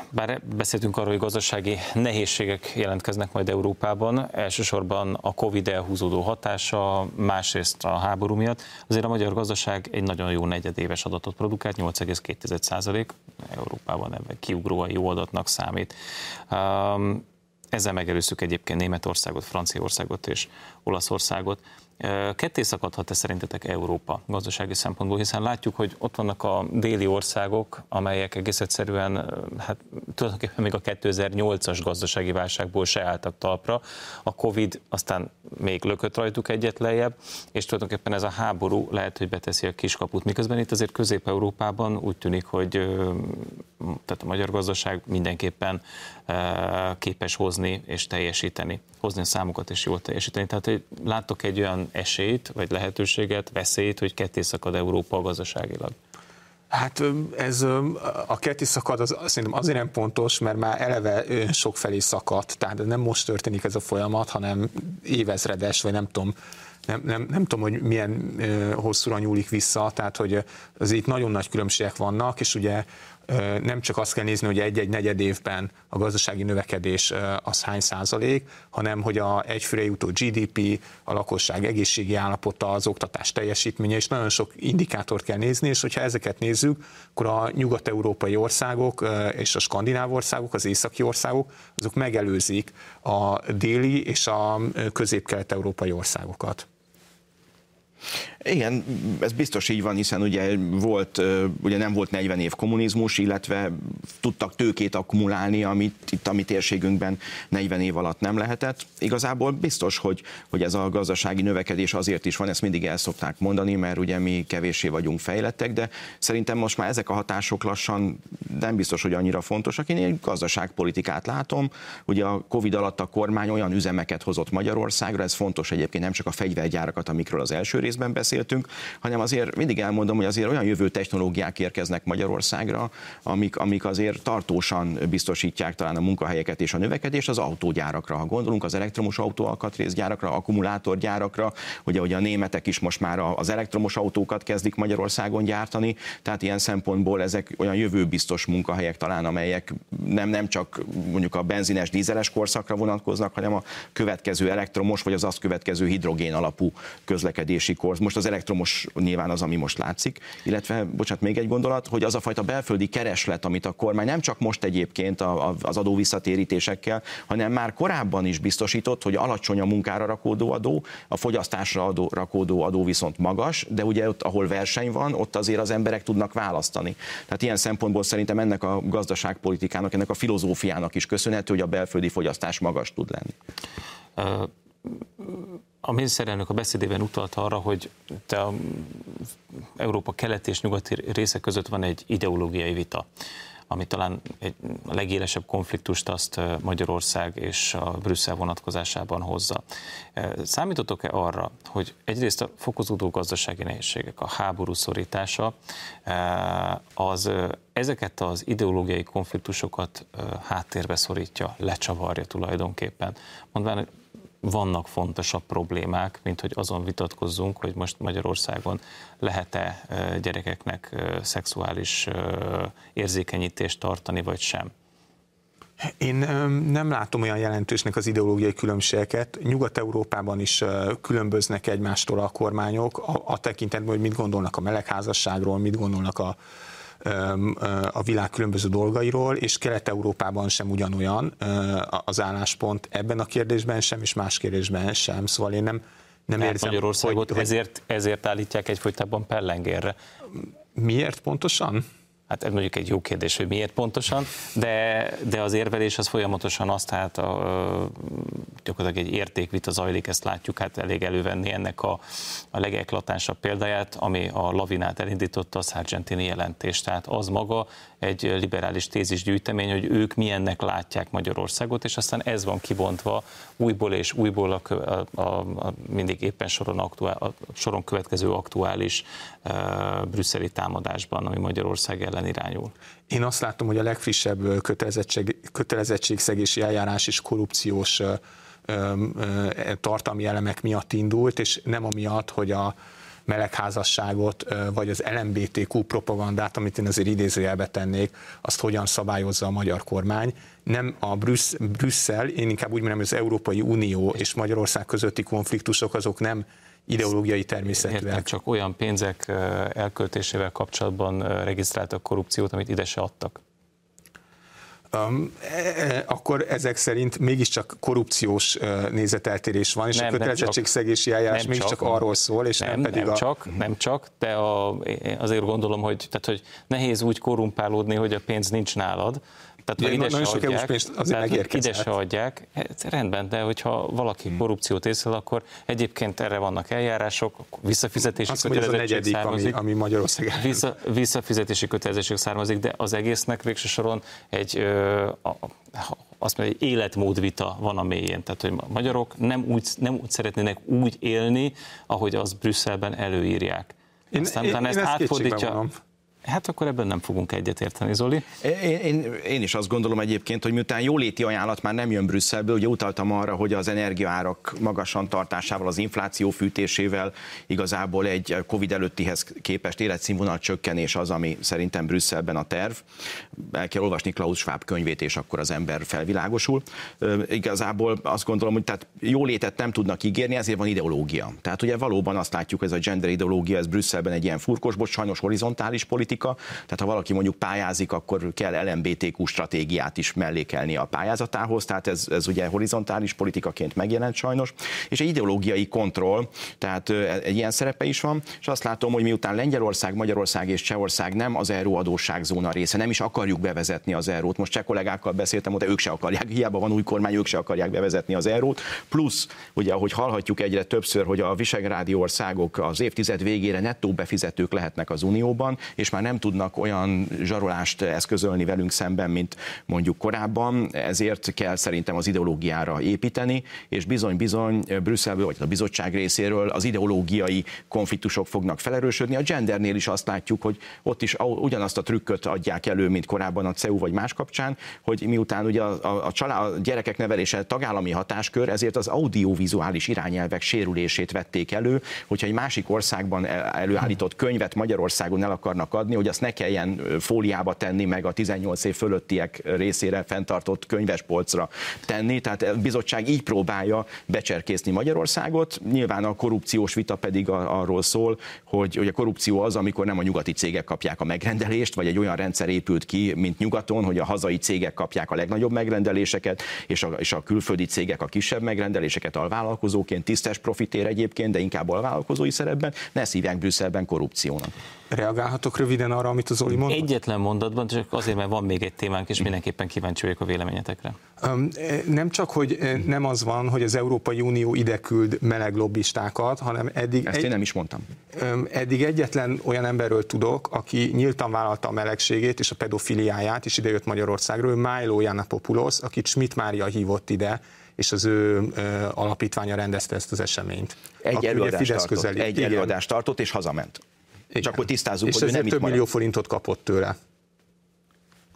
bár beszéltünk arról, hogy gazdasági nehézségek jelentkeznek majd Európában, elsősorban a Covid elhúzódó hatása, másrészt a háború miatt, azért a magyar gazdaság egy nagyon jó negyedéves adatot produkált, 8,2 Európában ebben kiugróan jó adatnak számít. Ezzel megelőztük egyébként Németországot, Franciaországot és Olaszországot. Ketté szakadhat-e szerintetek Európa gazdasági szempontból, hiszen látjuk, hogy ott vannak a déli országok, amelyek egész egyszerűen, hát tulajdonképpen még a 2008-as gazdasági válságból se álltak talpra, a Covid aztán még lökött rajtuk egyet lejjebb, és tulajdonképpen ez a háború lehet, hogy beteszi a kiskaput, miközben itt azért Közép-Európában úgy tűnik, hogy tehát a magyar gazdaság mindenképpen képes hozni és teljesíteni, hozni a számokat és jól teljesíteni. Tehát, hogy látok egy olyan esélyt, vagy lehetőséget, veszélyt, hogy ketté szakad Európa gazdaságilag? Hát ez a ketté szakad az, szerintem azért nem pontos, mert már eleve sok felé szakadt, tehát nem most történik ez a folyamat, hanem évezredes, vagy nem tudom, nem, nem, nem tudom, hogy milyen hosszúra nyúlik vissza, tehát hogy az itt nagyon nagy különbségek vannak, és ugye nem csak azt kell nézni, hogy egy-egy negyed évben a gazdasági növekedés az hány százalék, hanem hogy a egyfőre jutó GDP, a lakosság egészségi állapota, az oktatás teljesítménye, és nagyon sok indikátort kell nézni, és hogyha ezeket nézzük, akkor a nyugat-európai országok és a skandináv országok, az északi országok, azok megelőzik a déli és a közép-kelet-európai országokat. Igen, ez biztos így van, hiszen ugye volt, ugye nem volt 40 év kommunizmus, illetve tudtak tőkét akkumulálni, amit itt a mi térségünkben 40 év alatt nem lehetett. Igazából biztos, hogy, hogy ez a gazdasági növekedés azért is van, ezt mindig el szokták mondani, mert ugye mi kevéssé vagyunk fejlettek, de szerintem most már ezek a hatások lassan nem biztos, hogy annyira fontosak. Én egy gazdaságpolitikát látom, ugye a Covid alatt a kormány olyan üzemeket hozott Magyarországra, ez fontos egyébként nem csak a fegyvergyárakat, amikről az első részben beszéltünk, hanem azért mindig elmondom, hogy azért olyan jövő technológiák érkeznek Magyarországra, amik, amik azért tartósan biztosítják talán a munkahelyeket és a növekedést az autógyárakra. Ha gondolunk az elektromos autó alkatrészgyárakra, akkumulátorgyárakra, ugye, ugye a németek is most már az elektromos autókat kezdik Magyarországon gyártani, tehát ilyen szempontból ezek olyan jövőbiztos munkahelyek talán, amelyek nem, nem csak mondjuk a benzines, dízeles korszakra vonatkoznak, hanem a következő elektromos vagy az azt következő hidrogén alapú közlekedési korsz. Most az elektromos nyilván az, ami most látszik, illetve, bocsánat, még egy gondolat, hogy az a fajta belföldi kereslet, amit a kormány nem csak most egyébként az adó visszatérítésekkel, hanem már korábban is biztosított, hogy alacsony a munkára rakódó adó, a fogyasztásra adó, rakódó adó viszont magas, de ugye ott, ahol verseny van, ott azért az emberek tudnak választani. Tehát ilyen szempontból szerintem ennek a gazdaságpolitikának, ennek a filozófiának is köszönhető, hogy a belföldi fogyasztás magas tud lenni. Uh a miniszterelnök a beszédében utalt arra, hogy te a Európa keleti és nyugati része között van egy ideológiai vita, ami talán egy, legélesebb konfliktust azt Magyarország és a Brüsszel vonatkozásában hozza. Számítotok-e arra, hogy egyrészt a fokozódó gazdasági nehézségek, a háború szorítása, az ezeket az ideológiai konfliktusokat háttérbe szorítja, lecsavarja tulajdonképpen. Mondván, vannak fontosabb problémák, mint hogy azon vitatkozzunk, hogy most Magyarországon lehet-e gyerekeknek szexuális érzékenyítést tartani, vagy sem. Én nem látom olyan jelentősnek az ideológiai különbségeket. Nyugat-Európában is különböznek egymástól a kormányok a, a tekintetben, hogy mit gondolnak a melegházasságról, mit gondolnak a, a világ különböző dolgairól, és Kelet-Európában sem ugyanolyan az álláspont ebben a kérdésben sem, és más kérdésben sem. Szóval én nem, nem Mert érzem, Magyarországot hogy, ezért, ezért állítják egyfolytában pellengérre. Miért pontosan? Hát ez mondjuk egy jó kérdés, hogy miért pontosan, de, de az érvelés az folyamatosan azt, tehát a, gyakorlatilag egy értékvita zajlik, ezt látjuk, hát elég elővenni ennek a, a legeklatánsabb példáját, ami a lavinát elindította, a Sargentini jelentés. Tehát az maga egy liberális tézisgyűjtemény, hogy ők milyennek látják Magyarországot, és aztán ez van kibontva újból és újból a, a, a, a mindig éppen soron, aktuál, a soron következő aktuális e, brüsszeli támadásban, ami Magyarország ellen irányul. Én azt látom, hogy a legfrissebb kötelezettség, kötelezettségszegési eljárás is korrupciós tartalmi elemek miatt indult, és nem amiatt, hogy a melegházasságot, vagy az LMBTQ propagandát, amit én azért idézőjelbe tennék, azt hogyan szabályozza a magyar kormány. Nem a Brüssz, Brüsszel, én inkább úgy mondom, hogy az Európai Unió és Magyarország közötti konfliktusok azok nem ideológiai természetűek. Értem, csak olyan pénzek elköltésével kapcsolatban regisztráltak korrupciót, amit ide se adtak. Um, akkor ezek szerint mégiscsak korrupciós nézeteltérés van, és nem, a kötelezettségszegési eljárás nem mégiscsak csak, arról szól, és nem, nem pedig nem a... csak, nem csak, de a, azért gondolom, hogy, tehát, hogy nehéz úgy korrumpálódni, hogy a pénz nincs nálad, tehát ha ide se adják, tehát, ide se adják, hát rendben, de hogyha valaki hmm. korrupciót észrel, akkor egyébként erre vannak eljárások, visszafizetési Azt kötelezettség a származik. Ami, ami Magyarország vissza, visszafizetési kötelezettség származik, de az egésznek végső soron egy ö, a, azt mondja, egy életmódvita van a mélyén. Tehát, hogy a magyarok nem úgy, nem úgy szeretnének úgy élni, ahogy az Brüsszelben előírják. Én, Aztán én, ezt, én ezt átfordítja, Hát akkor ebben nem fogunk egyetérteni, Zoli. Én, én, én is azt gondolom egyébként, hogy miután jóléti ajánlat már nem jön Brüsszelből, ugye utaltam arra, hogy az energiaárak magasan tartásával, az infláció fűtésével igazából egy Covid előttihez képest életszínvonal csökkenés az, ami szerintem Brüsszelben a terv. El kell olvasni Klaus Schwab könyvét, és akkor az ember felvilágosul. Igazából azt gondolom, hogy tehát jólétet nem tudnak ígérni, ezért van ideológia. Tehát ugye valóban azt látjuk, ez a gender ideológia, ez Brüsszelben egy ilyen furkosbot, sajnos horizontális politika. Tehát ha valaki mondjuk pályázik, akkor kell LMBTQ stratégiát is mellékelni a pályázatához, tehát ez, ez ugye horizontális politikaként megjelent sajnos, és egy ideológiai kontroll, tehát egy ilyen szerepe is van, és azt látom, hogy miután Lengyelország, Magyarország és Csehország nem az euró adósságzóna része, nem is akarjuk bevezetni az eurót. Most cseh kollégákkal beszéltem, hogy ők se akarják, hiába van új kormány, ők se akarják bevezetni az eurót. Plusz, ugye, ahogy hallhatjuk egyre többször, hogy a visegrádi országok az évtized végére nettó befizetők lehetnek az Unióban, és már nem tudnak olyan zsarolást eszközölni velünk szemben, mint mondjuk korábban, ezért kell szerintem az ideológiára építeni, és bizony-bizony Brüsszelből, vagy a bizottság részéről az ideológiai konfliktusok fognak felerősödni. A gendernél is azt látjuk, hogy ott is ugyanazt a trükköt adják elő, mint korábban a CEU vagy más kapcsán, hogy miután ugye a, a, a, család, a gyerekek nevelése tagállami hatáskör, ezért az audiovizuális irányelvek sérülését vették elő, hogyha egy másik országban előállított könyvet Magyarországon el akarnak adni, hogy azt ne kelljen fóliába tenni, meg a 18 év fölöttiek részére fenntartott könyvespolcra tenni. Tehát a bizottság így próbálja becserkészni Magyarországot. Nyilván a korrupciós vita pedig arról szól, hogy, hogy a korrupció az, amikor nem a nyugati cégek kapják a megrendelést, vagy egy olyan rendszer épült ki, mint nyugaton, hogy a hazai cégek kapják a legnagyobb megrendeléseket, és a, és a külföldi cégek a kisebb megrendeléseket alvállalkozóként, tisztes profitér egyébként, de inkább alvállalkozói szerepben, ne szívják Brüsszelben korrupciónak. Reagálhatok röviden arra, amit az Zoli mondott? Egyetlen mondatban, csak azért, mert van még egy témánk, és mindenképpen kíváncsi vagyok a véleményetekre. Nem csak, hogy nem az van, hogy az Európai Unió ide küld meleg lobbistákat, hanem eddig... Ezt egy, én nem is mondtam. Eddig egyetlen olyan emberről tudok, aki nyíltan vállalta a melegségét és a pedofiliáját, és idejött Magyarországról, Milo Janapopoulos, akit Schmidt Mária hívott ide, és az ő alapítványa rendezte ezt az eseményt. Egy előadást tartott, közeli. egy előadást tartott, és hazament. Igen. Csak hogy tisztázzuk, és hogy ő nem több millió forintot kapott tőle.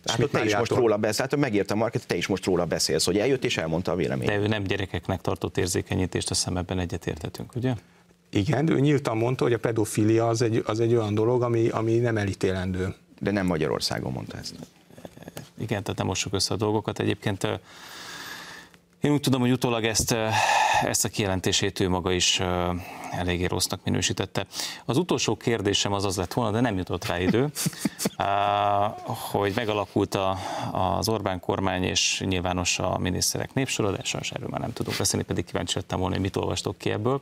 Hát te is most róla beszélsz, hát megírta Market, te is most róla beszélsz, hogy eljött és elmondta a véleményt. De ő nem gyerekeknek tartott érzékenyítést, a szemebben egyetértetünk, ugye? Igen, ő nyíltan mondta, hogy a pedofilia az egy, az egy olyan dolog, ami, ami nem elítélendő. De nem Magyarországon mondta ezt. Igen, tehát nem mossuk össze a dolgokat. Egyébként én úgy tudom, hogy utólag ezt, ezt a kijelentését ő maga is eléggé rossznak minősítette. Az utolsó kérdésem az az lett volna, de nem jutott rá idő, hogy megalakult a, az Orbán kormány és nyilvános a miniszterek népsora, de sajnos erről már nem tudok beszélni, pedig kíváncsi lettem volna, hogy mit olvastok ki ebből.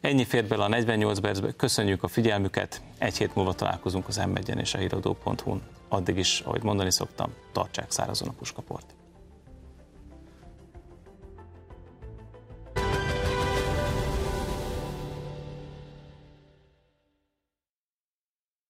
Ennyi fért bele a 48 percbe. Köszönjük a figyelmüket. Egy hét múlva találkozunk az m és a híradó.hu-n. Addig is, ahogy mondani szoktam, tartsák szárazon a puskaport.